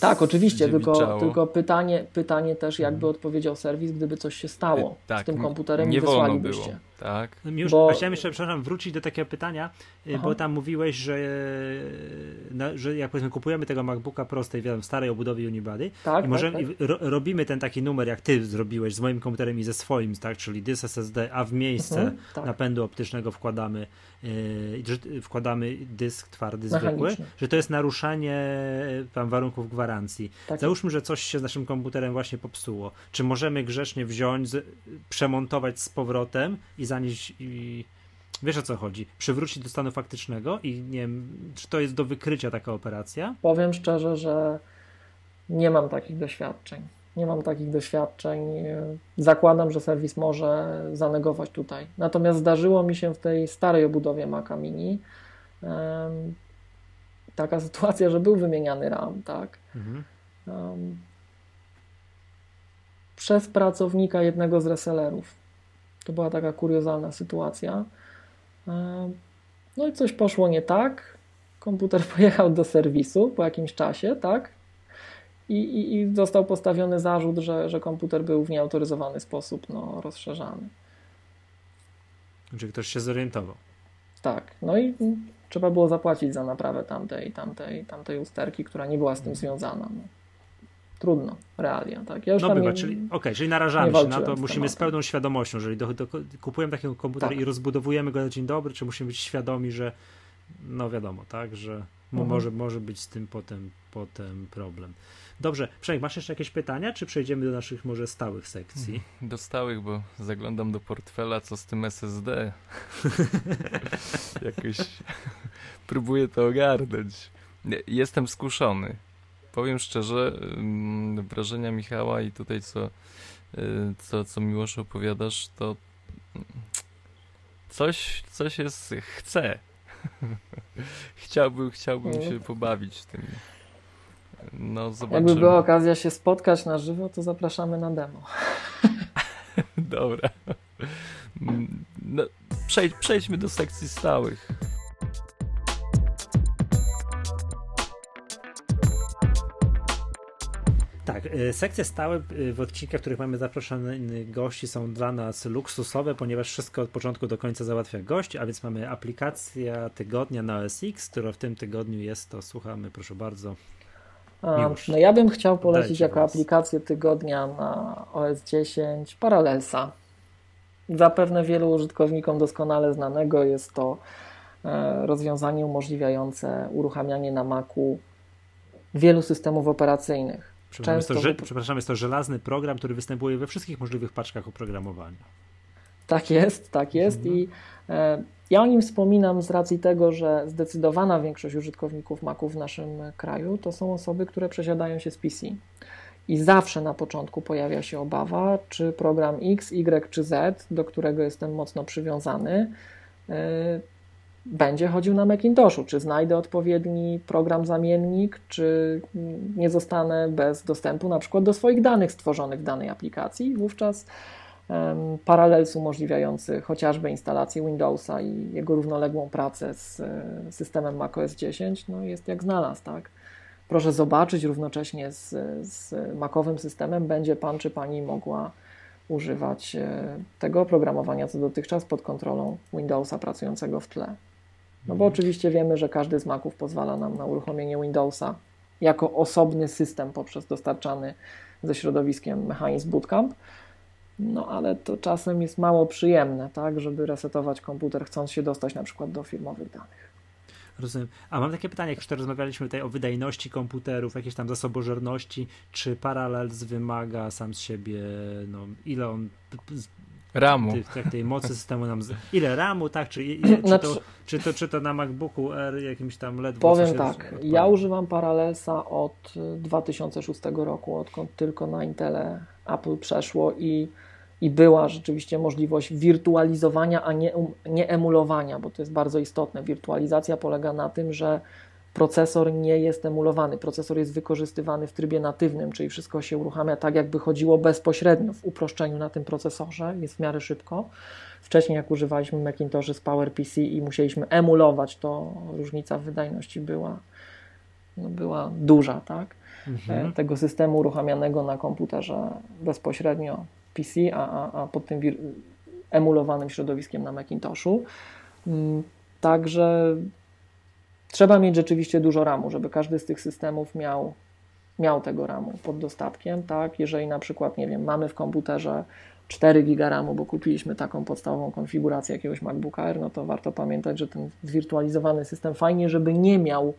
tak, oczywiście, tylko, tylko pytanie, pytanie też, jakby mhm. odpowiedział serwis, gdyby coś się stało tak, z tym komputerem nie i wysłalibyście. Było. Tak. No już, bo... Chciałem jeszcze, przepraszam, wrócić do takiego pytania, y, Aha. bo tam mówiłeś, że, że jak powiedzmy kupujemy tego MacBooka Pro z tej wiem, starej obudowy Unibody tak, i możemy, tak, tak. Ro, robimy ten taki numer, jak ty zrobiłeś z moim komputerem i ze swoim, tak, czyli dysk SSD, a w miejsce mhm, tak. napędu optycznego wkładamy yy, wkładamy dysk twardy zwykły, że to jest naruszanie tam warunków gwarancji. Tak. Załóżmy, że coś się z naszym komputerem właśnie popsuło. Czy możemy grzecznie wziąć, z, przemontować z powrotem i zanieść i wiesz o co chodzi, przywrócić do stanu faktycznego i nie wiem, czy to jest do wykrycia taka operacja? Powiem szczerze, że nie mam takich doświadczeń. Nie mam takich doświadczeń. Zakładam, że serwis może zanegować tutaj. Natomiast zdarzyło mi się w tej starej obudowie Maca Mini um, taka sytuacja, że był wymieniany RAM, tak? Mhm. Um, przez pracownika jednego z resellerów. To była taka kuriozalna sytuacja. Um, no i coś poszło nie tak. Komputer (laughs) pojechał do serwisu po jakimś czasie, tak? I, i, i został postawiony zarzut, że, że komputer był w nieautoryzowany sposób no, rozszerzany. Czy ktoś się zorientował? Tak. No i trzeba było zapłacić za naprawę tamtej, tamtej, tamtej usterki, która nie była z tym związana. No. Trudno, realia. Tak? Ja już no bywa, nie, czyli, okay, czyli narażamy się na to, musimy z pełną świadomością, jeżeli do, do, kupujemy takiego komputera tak. i rozbudowujemy go na dzień dobry, czy musimy być świadomi, że no wiadomo, tak, że mhm. może, może być z tym potem, potem problem. Dobrze, Przemek, masz jeszcze jakieś pytania, czy przejdziemy do naszych może stałych sekcji? (laughs) Do stałych, bo zaglądam do portfela, co z tym SSD. (laughs) Jakoś (laughs) próbuję to ogarnąć. Jestem skuszony. Powiem szczerze, mm, wrażenia Michała i tutaj co, y, co, co Miłosz opowiadasz, to coś, coś jest, chcę. (laughs) chciałbym, chciałbym się pobawić tym. No, zobaczymy. Jakby była okazja się spotkać na żywo, to zapraszamy na demo. (laughs) Dobra. No, przejdź, przejdźmy do sekcji stałych. Tak, y, sekcje stałe y, w odcinkach, w których mamy zaproszonych gości są dla nas luksusowe, ponieważ wszystko od początku do końca załatwia gość, a więc mamy aplikacja tygodnia na OS X, która w tym tygodniu jest, to słuchamy, proszę bardzo. Miłosz. No ja bym chciał polecić jako was. aplikację tygodnia na OS 10 Parallelsa. Zapewne wielu użytkownikom doskonale znanego jest to e, rozwiązanie umożliwiające uruchamianie na Macu wielu systemów operacyjnych. Przepraszam, jest to, że, przepraszam, jest to żelazny program, który występuje we wszystkich możliwych paczkach oprogramowania. Tak jest, tak jest mhm. i e, ja o nim wspominam z racji tego, że zdecydowana większość użytkowników Maców w naszym kraju to są osoby, które przesiadają się z PC. I zawsze na początku pojawia się obawa, czy program X, Y czy Z, do którego jestem mocno przywiązany, yy, będzie chodził na Macintoshu. Czy znajdę odpowiedni program zamiennik, czy nie zostanę bez dostępu na przykład do swoich danych stworzonych w danej aplikacji. Wówczas Parallels umożliwiający chociażby instalację Windowsa i jego równoległą pracę z e, systemem macOS 10 no jest jak znalazł, tak? Proszę zobaczyć, równocześnie z, z Macowym systemem będzie Pan czy Pani mogła używać e, tego oprogramowania, co dotychczas pod kontrolą Windowsa pracującego w tle. No bo oczywiście wiemy, że każdy z Maców pozwala nam na uruchomienie Windowsa jako osobny system poprzez dostarczany ze środowiskiem mechanizm Bootcamp, no ale to czasem jest mało przyjemne, tak, żeby resetować komputer, chcąc się dostać na przykład do firmowych danych. Rozumiem. A mam takie pytanie, jak już rozmawialiśmy tutaj o wydajności komputerów, jakiejś tam zasobożerności, czy Parallels wymaga sam z siebie, no ile on RAMu. Tych, tej mocy systemu nam. Z... Ile RAMu, tak? Czy, ile, czy, znaczy, to, czy, to, czy to na MacBooku R jakimś tam ledwo Powiem tak, ja używam Parallelsa od 2006 roku, odkąd tylko na Intele Apple przeszło i i była rzeczywiście możliwość wirtualizowania, a nie, nie emulowania, bo to jest bardzo istotne. Wirtualizacja polega na tym, że procesor nie jest emulowany, procesor jest wykorzystywany w trybie natywnym, czyli wszystko się uruchamia tak, jakby chodziło bezpośrednio w uproszczeniu na tym procesorze, jest w miarę szybko. Wcześniej, jak używaliśmy Macintoshy z PowerPC i musieliśmy emulować, to różnica w wydajności była, no była duża, tak? Mhm. E, tego systemu uruchamianego na komputerze bezpośrednio PC, a, a, a pod tym emulowanym środowiskiem na Macintoshu. Mm, także trzeba mieć rzeczywiście dużo RAMu, żeby każdy z tych systemów miał, miał tego RAMu pod dostatkiem. Tak? Jeżeli na przykład, nie wiem, mamy w komputerze 4 GB RAMu, bo kupiliśmy taką podstawową konfigurację jakiegoś MacBooka Air, no to warto pamiętać, że ten zwirtualizowany system fajnie, żeby nie miał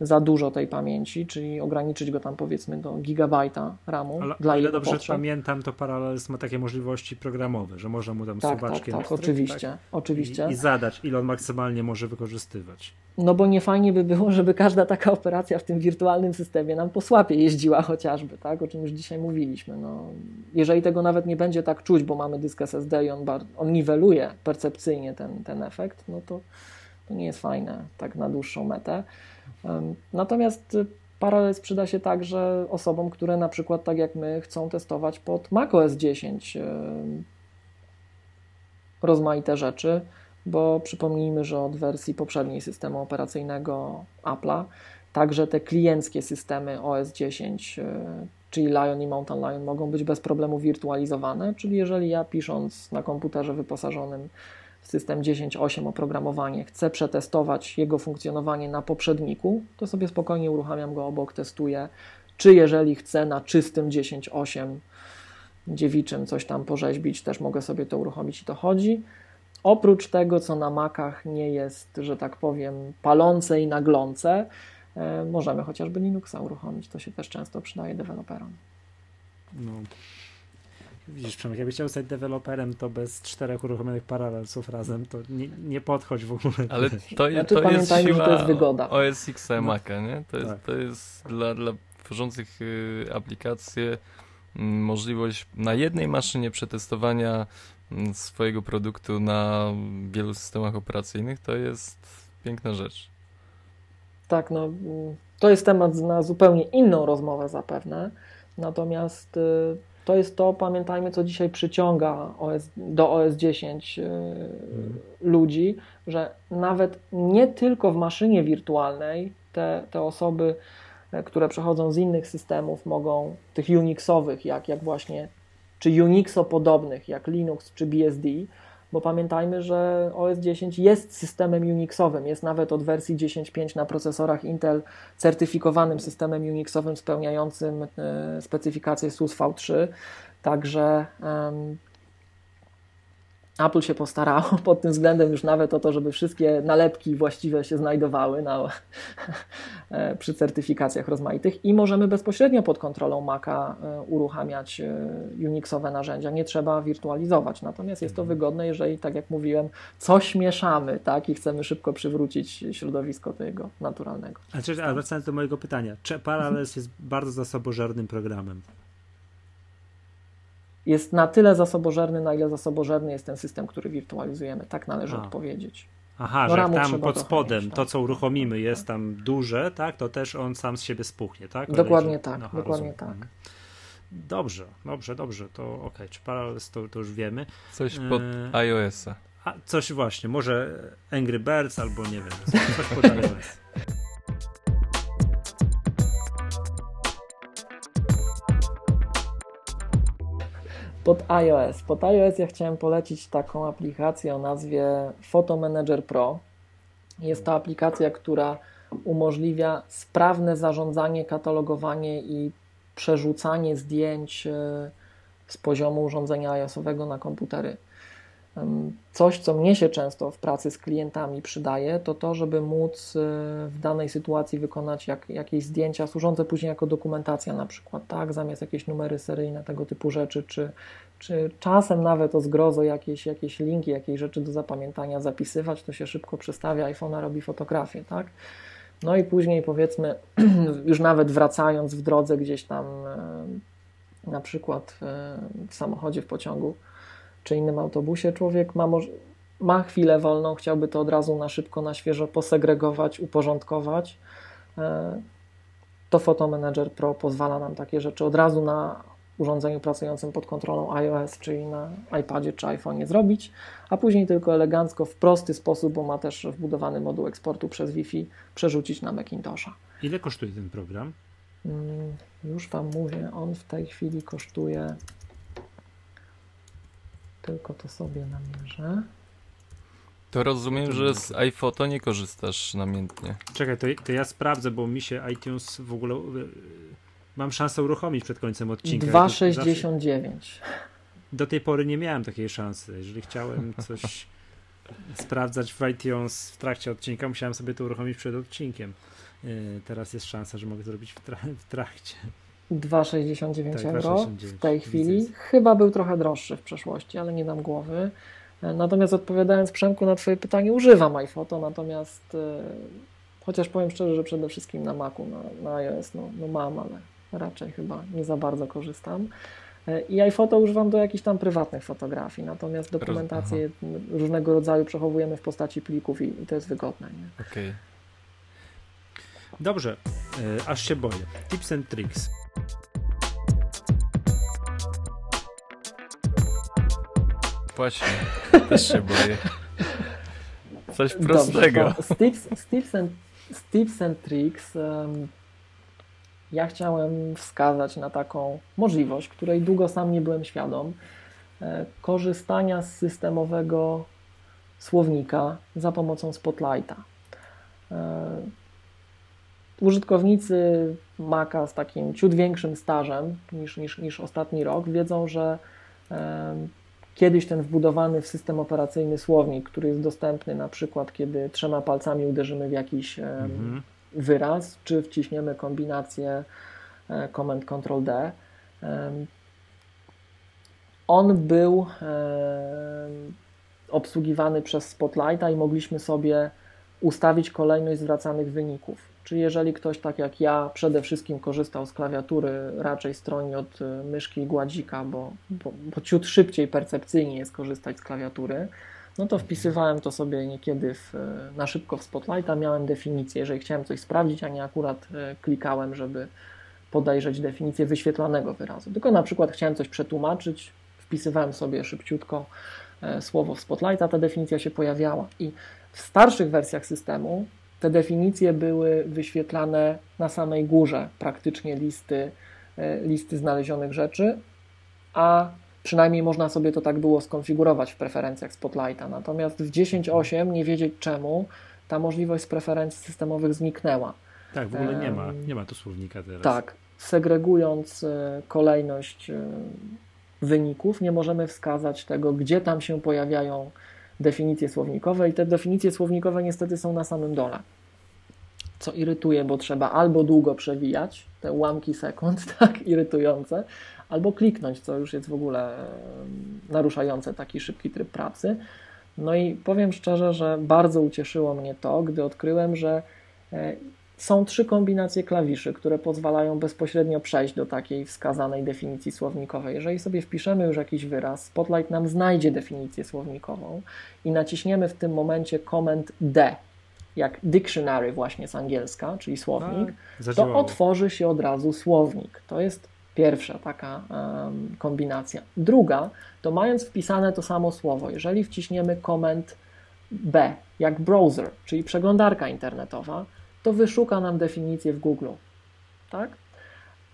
za dużo tej pamięci, czyli ograniczyć go tam powiedzmy do gigabajta RAMu. Ale dla jego dobrze potrzeb. pamiętam, to Parallels ma takie możliwości programowe, że można mu tam Tak, tak, suwaczkiem tak, pstryk, oczywiście, tak? oczywiście. I, I zadać, ile on maksymalnie może wykorzystywać. No bo nie fajnie by było, żeby każda taka operacja w tym wirtualnym systemie nam po słapie jeździła chociażby, tak? o czym już dzisiaj mówiliśmy. No, jeżeli tego nawet nie będzie tak czuć, bo mamy dysk SSD i on, bar- on niweluje percepcyjnie ten, ten efekt, no to, to nie jest fajne tak na dłuższą metę. Natomiast y, Parallels przyda się także osobom, które na przykład tak jak my chcą testować pod macOS 10 em, rozmaite rzeczy, bo przypomnijmy, że od wersji poprzedniej systemu operacyjnego Apple'a także te klienckie systemy OS 10, e, czyli Lion i Mountain Lion mogą być bez problemu wirtualizowane, czyli jeżeli ja pisząc na komputerze wyposażonym system 10.8 oprogramowanie chcę przetestować jego funkcjonowanie na poprzedniku, to sobie spokojnie uruchamiam go obok, testuję, czy jeżeli chcę na czystym 10.8 dziewiczym coś tam porzeźbić, też mogę sobie to uruchomić i to chodzi. Oprócz tego, co na Macach nie jest, że tak powiem, palące i naglące, e, możemy chociażby Linuxa uruchomić. To się też często przydaje deweloperom. No. Widzisz, Przemek, jakbyś chciał zostać deweloperem, to bez czterech uruchomionych paralelsów razem, to nie, nie podchodź w ogóle. Ale to, (laughs) Znaczy, to jest siła to jest wygoda. OS X No. Maca, nie? To jest, Tak. to jest dla, dla tworzących y, aplikacje mm, możliwość na jednej maszynie przetestowania mm, swojego produktu na wielu systemach operacyjnych. To jest piękna rzecz. Tak, no, to jest temat na zupełnie inną rozmowę zapewne. Natomiast y, to jest to, pamiętajmy, co dzisiaj przyciąga OS, do OS 10 y, ludzi, że nawet nie tylko w maszynie wirtualnej te, te osoby, e, które przechodzą z innych systemów, mogą tych Unixowych, jak, jak właśnie, czy Unixo-podobnych, jak Linux czy BSD, bo pamiętajmy, że OS 10 jest systemem Unixowym, jest nawet od wersji 10.5 na procesorach Intel certyfikowanym systemem Unixowym spełniającym e, specyfikację SUS V3, także Apple się postarało (laughs) pod tym względem już nawet o to, żeby wszystkie nalepki właściwe się znajdowały na, (laughs) e, przy certyfikacjach rozmaitych i możemy bezpośrednio pod kontrolą Maca e, uruchamiać e, Unixowe narzędzia. Nie trzeba wirtualizować. Natomiast jest to wygodne, jeżeli, tak jak mówiłem, coś mieszamy tak, i chcemy szybko przywrócić środowisko do jego naturalnego. A, czy, a wracając do mojego pytania, czy Parallels jest bardzo zasobożernym programem? Jest na tyle zasobożerny, na ile zasobożerny jest ten system, który wirtualizujemy. Tak należy A. odpowiedzieć. Aha, No że tam pod spodem mieć, to, tak. co uruchomimy, jest tak. tam duże, tak, to też on sam z siebie spuchnie, tak? Dokładnie Ale- tak, Aha, dokładnie rozumiem. tak. Dobrze, dobrze, dobrze, to okej, czy Parallels to, to już wiemy. Coś pod Eee, iOS-a. A coś właśnie, może Angry Birds albo nie wiem, coś, coś pod iOS. (laughs) Pod iOS. Pod iOS ja chciałem polecić taką aplikację o nazwie Photo Manager Pro. Jest to aplikacja, która umożliwia sprawne zarządzanie, katalogowanie i przerzucanie zdjęć e, z poziomu urządzenia iOS-owego na komputery. Coś, co mnie się często w pracy z klientami przydaje, to to, żeby móc e, w danej sytuacji wykonać jak, jakieś zdjęcia służące później jako dokumentacja na przykład, tak, zamiast jakieś numery seryjne, tego typu rzeczy, czy, czy czasem nawet o zgrozo jakieś, jakieś linki, jakieś rzeczy do zapamiętania zapisywać, to się szybko przestawia, iPhone'a robi fotografię, tak? No i później powiedzmy, (clears throat) już nawet wracając w drodze gdzieś tam, na przykład e, w samochodzie, w pociągu, czy innym autobusie, człowiek ma, ma chwilę wolną, chciałby to od razu na szybko, na świeżo posegregować, uporządkować. E, To Photo Manager Pro pozwala nam takie rzeczy od razu na urządzeniu pracującym pod kontrolą iOS, czyli na iPadzie czy iPhone'ie zrobić, a później tylko elegancko, w prosty sposób, bo ma też wbudowany moduł eksportu przez Wi-Fi, przerzucić na Macintosha. Ile kosztuje ten program? Mm, Już Wam mówię, on w tej chwili kosztuje. Tylko to sobie namierzę. To rozumiem, że z iPhoto nie korzystasz namiętnie. Czekaj, to, to ja sprawdzę, bo mi się iTunes w ogóle... y, Mam szansę uruchomić przed końcem odcinka. Ja to zawsze- 2,69. Do tej pory nie miałem takiej szansy. Jeżeli chciałem (laughs) coś sprawdzać w iTunes w trakcie odcinka, musiałem sobie to uruchomić przed odcinkiem. teraz jest szansa, że mogę to robić w, tra w trakcie. 2,69 tak, euro w tej chwili. Chyba był trochę droższy w przeszłości, ale nie dam głowy. Natomiast odpowiadając Przemku na Twoje pytanie, używam iPhoto, natomiast chociaż powiem szczerze, że przede wszystkim na Macu, na, na iOS, no, no mam, ale raczej chyba nie za bardzo korzystam. E, I iPhoto używam do jakichś tam prywatnych fotografii, natomiast dokumentację Aha. różnego rodzaju przechowujemy w postaci plików i, i to jest wygodne. Okej. Okay. Dobrze, e, aż się boję. Tips and tricks. Właśnie, też się boję. Coś prostego. Dobrze, z, tips, z, tips and, z tips and tricks um, ja chciałem wskazać na taką możliwość, której długo sam nie byłem świadom, e, korzystania z systemowego słownika za pomocą Spotlighta. E, użytkownicy Maca z takim ciut większym stażem niż, niż, niż ostatni rok wiedzą, że kiedyś ten wbudowany w system operacyjny słownik, który jest dostępny na przykład, kiedy trzema palcami uderzymy w jakiś mhm wyraz, czy wciśniemy kombinację e, Command Ctrl D. On był obsługiwany przez Spotlighta i mogliśmy sobie ustawić kolejność zwracanych wyników. Czyli jeżeli ktoś, tak jak ja, przede wszystkim korzystał z klawiatury raczej stroni od e, myszki i gładzika, bo, bo, bo ciut szybciej percepcyjnie jest korzystać z klawiatury, no to wpisywałem to sobie niekiedy w, na szybko w Spotlighta, miałem definicję, jeżeli chciałem coś sprawdzić, a nie akurat e, klikałem, żeby podejrzeć definicję wyświetlanego wyrazu. Tylko na przykład chciałem coś przetłumaczyć, wpisywałem sobie szybciutko słowo w Spotlighta, ta definicja się pojawiała. I w starszych wersjach systemu te definicje były wyświetlane na samej górze praktycznie listy, e, listy znalezionych rzeczy, a Przynajmniej można sobie to tak było skonfigurować w preferencjach Spotlighta. Natomiast w 10.8 nie wiedzieć czemu ta możliwość z preferencji systemowych zniknęła. Tak, w ogóle nie ma, nie ma tu słownika teraz. Tak, segregując e, kolejność e, wyników, nie możemy wskazać tego, gdzie tam się pojawiają definicje słownikowe i te definicje słownikowe niestety są na samym dole. Co irytuje, bo trzeba albo długo przewijać, te ułamki sekund, (laughs) tak, irytujące, albo kliknąć, co już jest w ogóle naruszające taki szybki tryb pracy. No i powiem szczerze, że bardzo ucieszyło mnie to, gdy odkryłem, że e, są trzy kombinacje klawiszy, które pozwalają bezpośrednio przejść do takiej wskazanej definicji słownikowej. Jeżeli sobie wpiszemy już jakiś wyraz, Spotlight nam znajdzie definicję słownikową i naciśniemy w tym momencie Command D, jak dictionary właśnie z angielska, czyli słownik, tak, to otworzy się od razu słownik. To jest Pierwsza taka um, kombinacja. Druga, to mając wpisane to samo słowo, jeżeli wciśniemy komend B, jak browser, czyli przeglądarka internetowa, to wyszuka nam definicję w Google. Tak?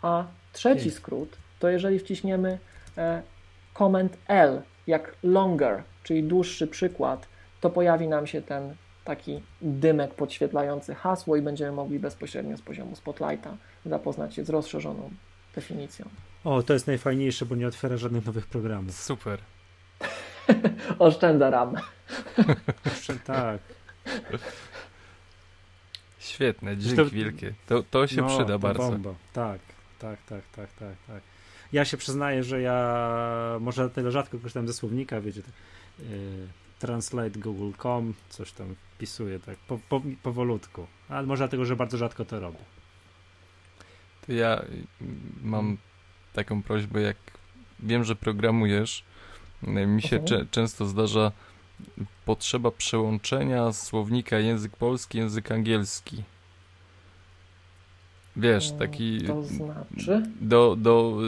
A trzeci skrót, to jeżeli wciśniemy e, komend L, jak longer, czyli dłuższy przykład, to pojawi nam się ten taki dymek podświetlający hasło i będziemy mogli bezpośrednio z poziomu Spotlighta zapoznać się z rozszerzoną definicją. O, to jest najfajniejsze, bo nie otwiera żadnych nowych programów. Super. (laughs) Oszczędza RAM. (laughs) tak. (laughs) Świetne, dzięki to, wielkie. To, to się no, przyda to bardzo. Bomba. Tak, tak, tak, tak, tak, tak. Ja się przyznaję, że ja może dlatego rzadko korzystam ze słownika, wiecie, tak, yy, translate google.com, coś tam wpisuję tak po, po, powolutku, ale może dlatego, że bardzo rzadko to robię. To ja mam taką prośbę, jak wiem, że programujesz, mi się cze często zdarza potrzeba przełączenia słownika język polski, język angielski. Wiesz, taki. To znaczy? Do, do,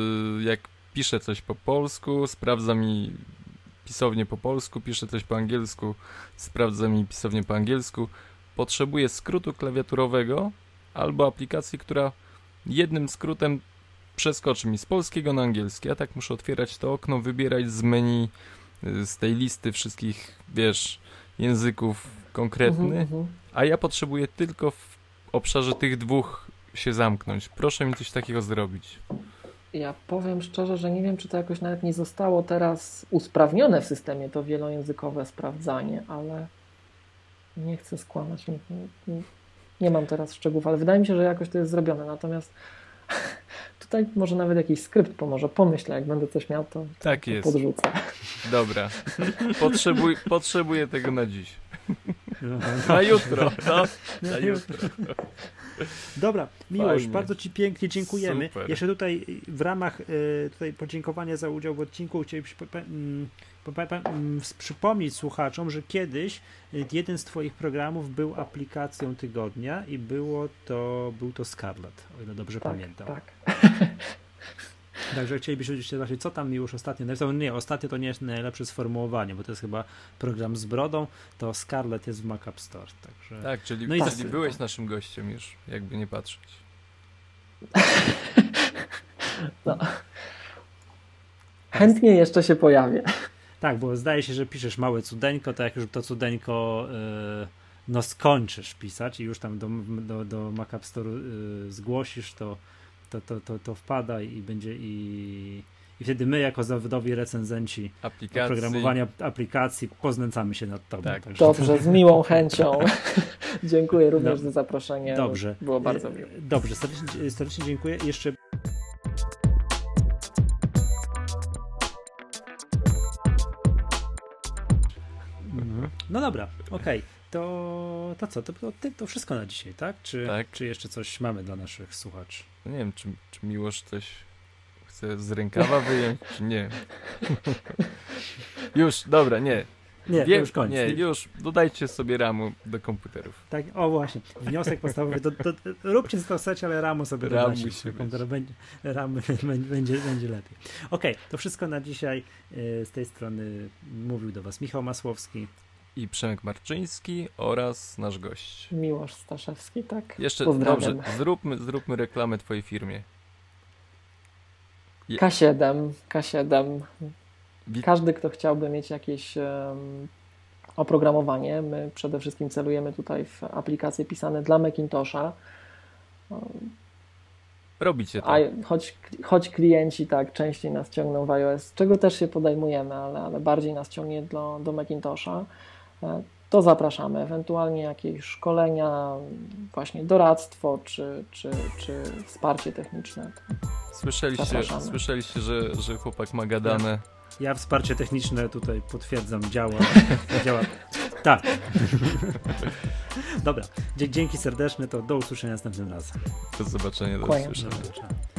y, jak piszę coś po polsku, sprawdza mi pisownie po polsku, piszę coś po angielsku, sprawdza mi pisownie po angielsku. Potrzebuję skrótu klawiaturowego albo aplikacji, która jednym skrótem przeskoczy mi z polskiego na angielski. Ja tak muszę otwierać to okno, wybierać z menu, z tej listy wszystkich, wiesz, języków konkretny, uh -huh, uh -huh. a ja potrzebuję tylko w obszarze tych dwóch się zamknąć. Proszę mi coś takiego zrobić. Ja powiem szczerze, że nie wiem, czy to jakoś nawet nie zostało teraz usprawnione w systemie, to wielojęzykowe sprawdzanie, ale nie chcę skłamać. nie mam teraz szczegółów, ale wydaje mi się, że jakoś to jest zrobione. Natomiast (laughs) tutaj może nawet jakiś skrypt pomoże. Pomyślę, jak będę coś miał, to, Tak to jest. podrzucę. Dobra. (laughs) Potrzebuj, potrzebuję tego na dziś. (laughs) Na jutro. No, na jutro. Dobra, Miłosz, Fajnie. bardzo Ci pięknie dziękujemy. Super. Jeszcze tutaj w ramach e, tutaj podziękowania za udział w odcinku chcielibyśmy mm, przypomnieć słuchaczom, że kiedyś e, jeden z Twoich programów był aplikacją tygodnia i było to, był to Scarlet, o ile dobrze Tak, pamiętam. tak. (laughs) Także chcielibyśmy się zobaczyć, co tam Miłosz ostatnio napisał. Nie, ostatnio to nie jest najlepsze sformułowanie, bo to jest chyba program z brodą, to Scarlet jest w Mac App Store. Także... Tak, czyli, No i czyli tak. byłeś naszym gościem już, jakby nie patrzeć. (laughs) Chętnie jeszcze się pojawię. Tak, bo zdaje się, że piszesz małe cudeńko, to jak już to cudeńko e, no skończysz pisać i już tam do, do, do Mac App Store e, zgłosisz, to, to, to, to, to wpada i będzie i, i wtedy my jako zawodowi recenzenci Aplikacji. oprogramowania aplikacji poznęcamy się nad tobą. Tak. Także Dobrze, z miłą chęcią. Dziękuję również Dob- za zaproszenie. Dobrze. Było bardzo miło. Dobrze, serdecznie, serdecznie dziękuję. Jeszcze No dobra, okej. To, to co? To, to, wszystko na dzisiaj, tak? Czy, Tak. czy jeszcze coś mamy dla naszych słuchaczy? No nie wiem, czy, czy Miłosz coś chce z rękawa wyjąć, czy nie. (laughs) już, dobra, nie. Nie, to Wiem- już koniec. Nie, już dodajcie sobie ramu do komputerów. Tak, o właśnie, wniosek podstawowy, to, to, to, róbcie co chcecie, ale ramu sobie Ram dodajcie musi do być. komputera, będzie, ram (laughs) będzie, będzie lepiej. Okej, to wszystko na dzisiaj. E, Z tej strony mówił do Was Michał Masłowski. I Przemek Marczyński oraz nasz gość. Miłosz Staszewski, tak? Jeszcze, Pozdrawiam. dobrze, zróbmy, zróbmy reklamę twojej firmie. K7, K7. Wi- Każdy, kto chciałby mieć jakieś em, oprogramowanie, my przede wszystkim celujemy tutaj w aplikacje pisane dla Macintosha. Robicie to. A choć, choć klienci tak częściej nas ciągną w iOS, czego też się podejmujemy, ale, ale bardziej nas ciągnie do, do Macintosha, to zapraszamy. Ewentualnie jakieś szkolenia, właśnie doradztwo czy, czy, czy wsparcie techniczne. Słyszeliście, Zapraszamy. słyszeliście że, że chłopak ma gadane. Ja wsparcie techniczne tutaj potwierdzam, działa. (laughs) działa. Tak. Dobra, dzięki serdeczne, to do usłyszenia następnym razem. Do zobaczenia, do Kłaniam usłyszenia. Do zobaczenia.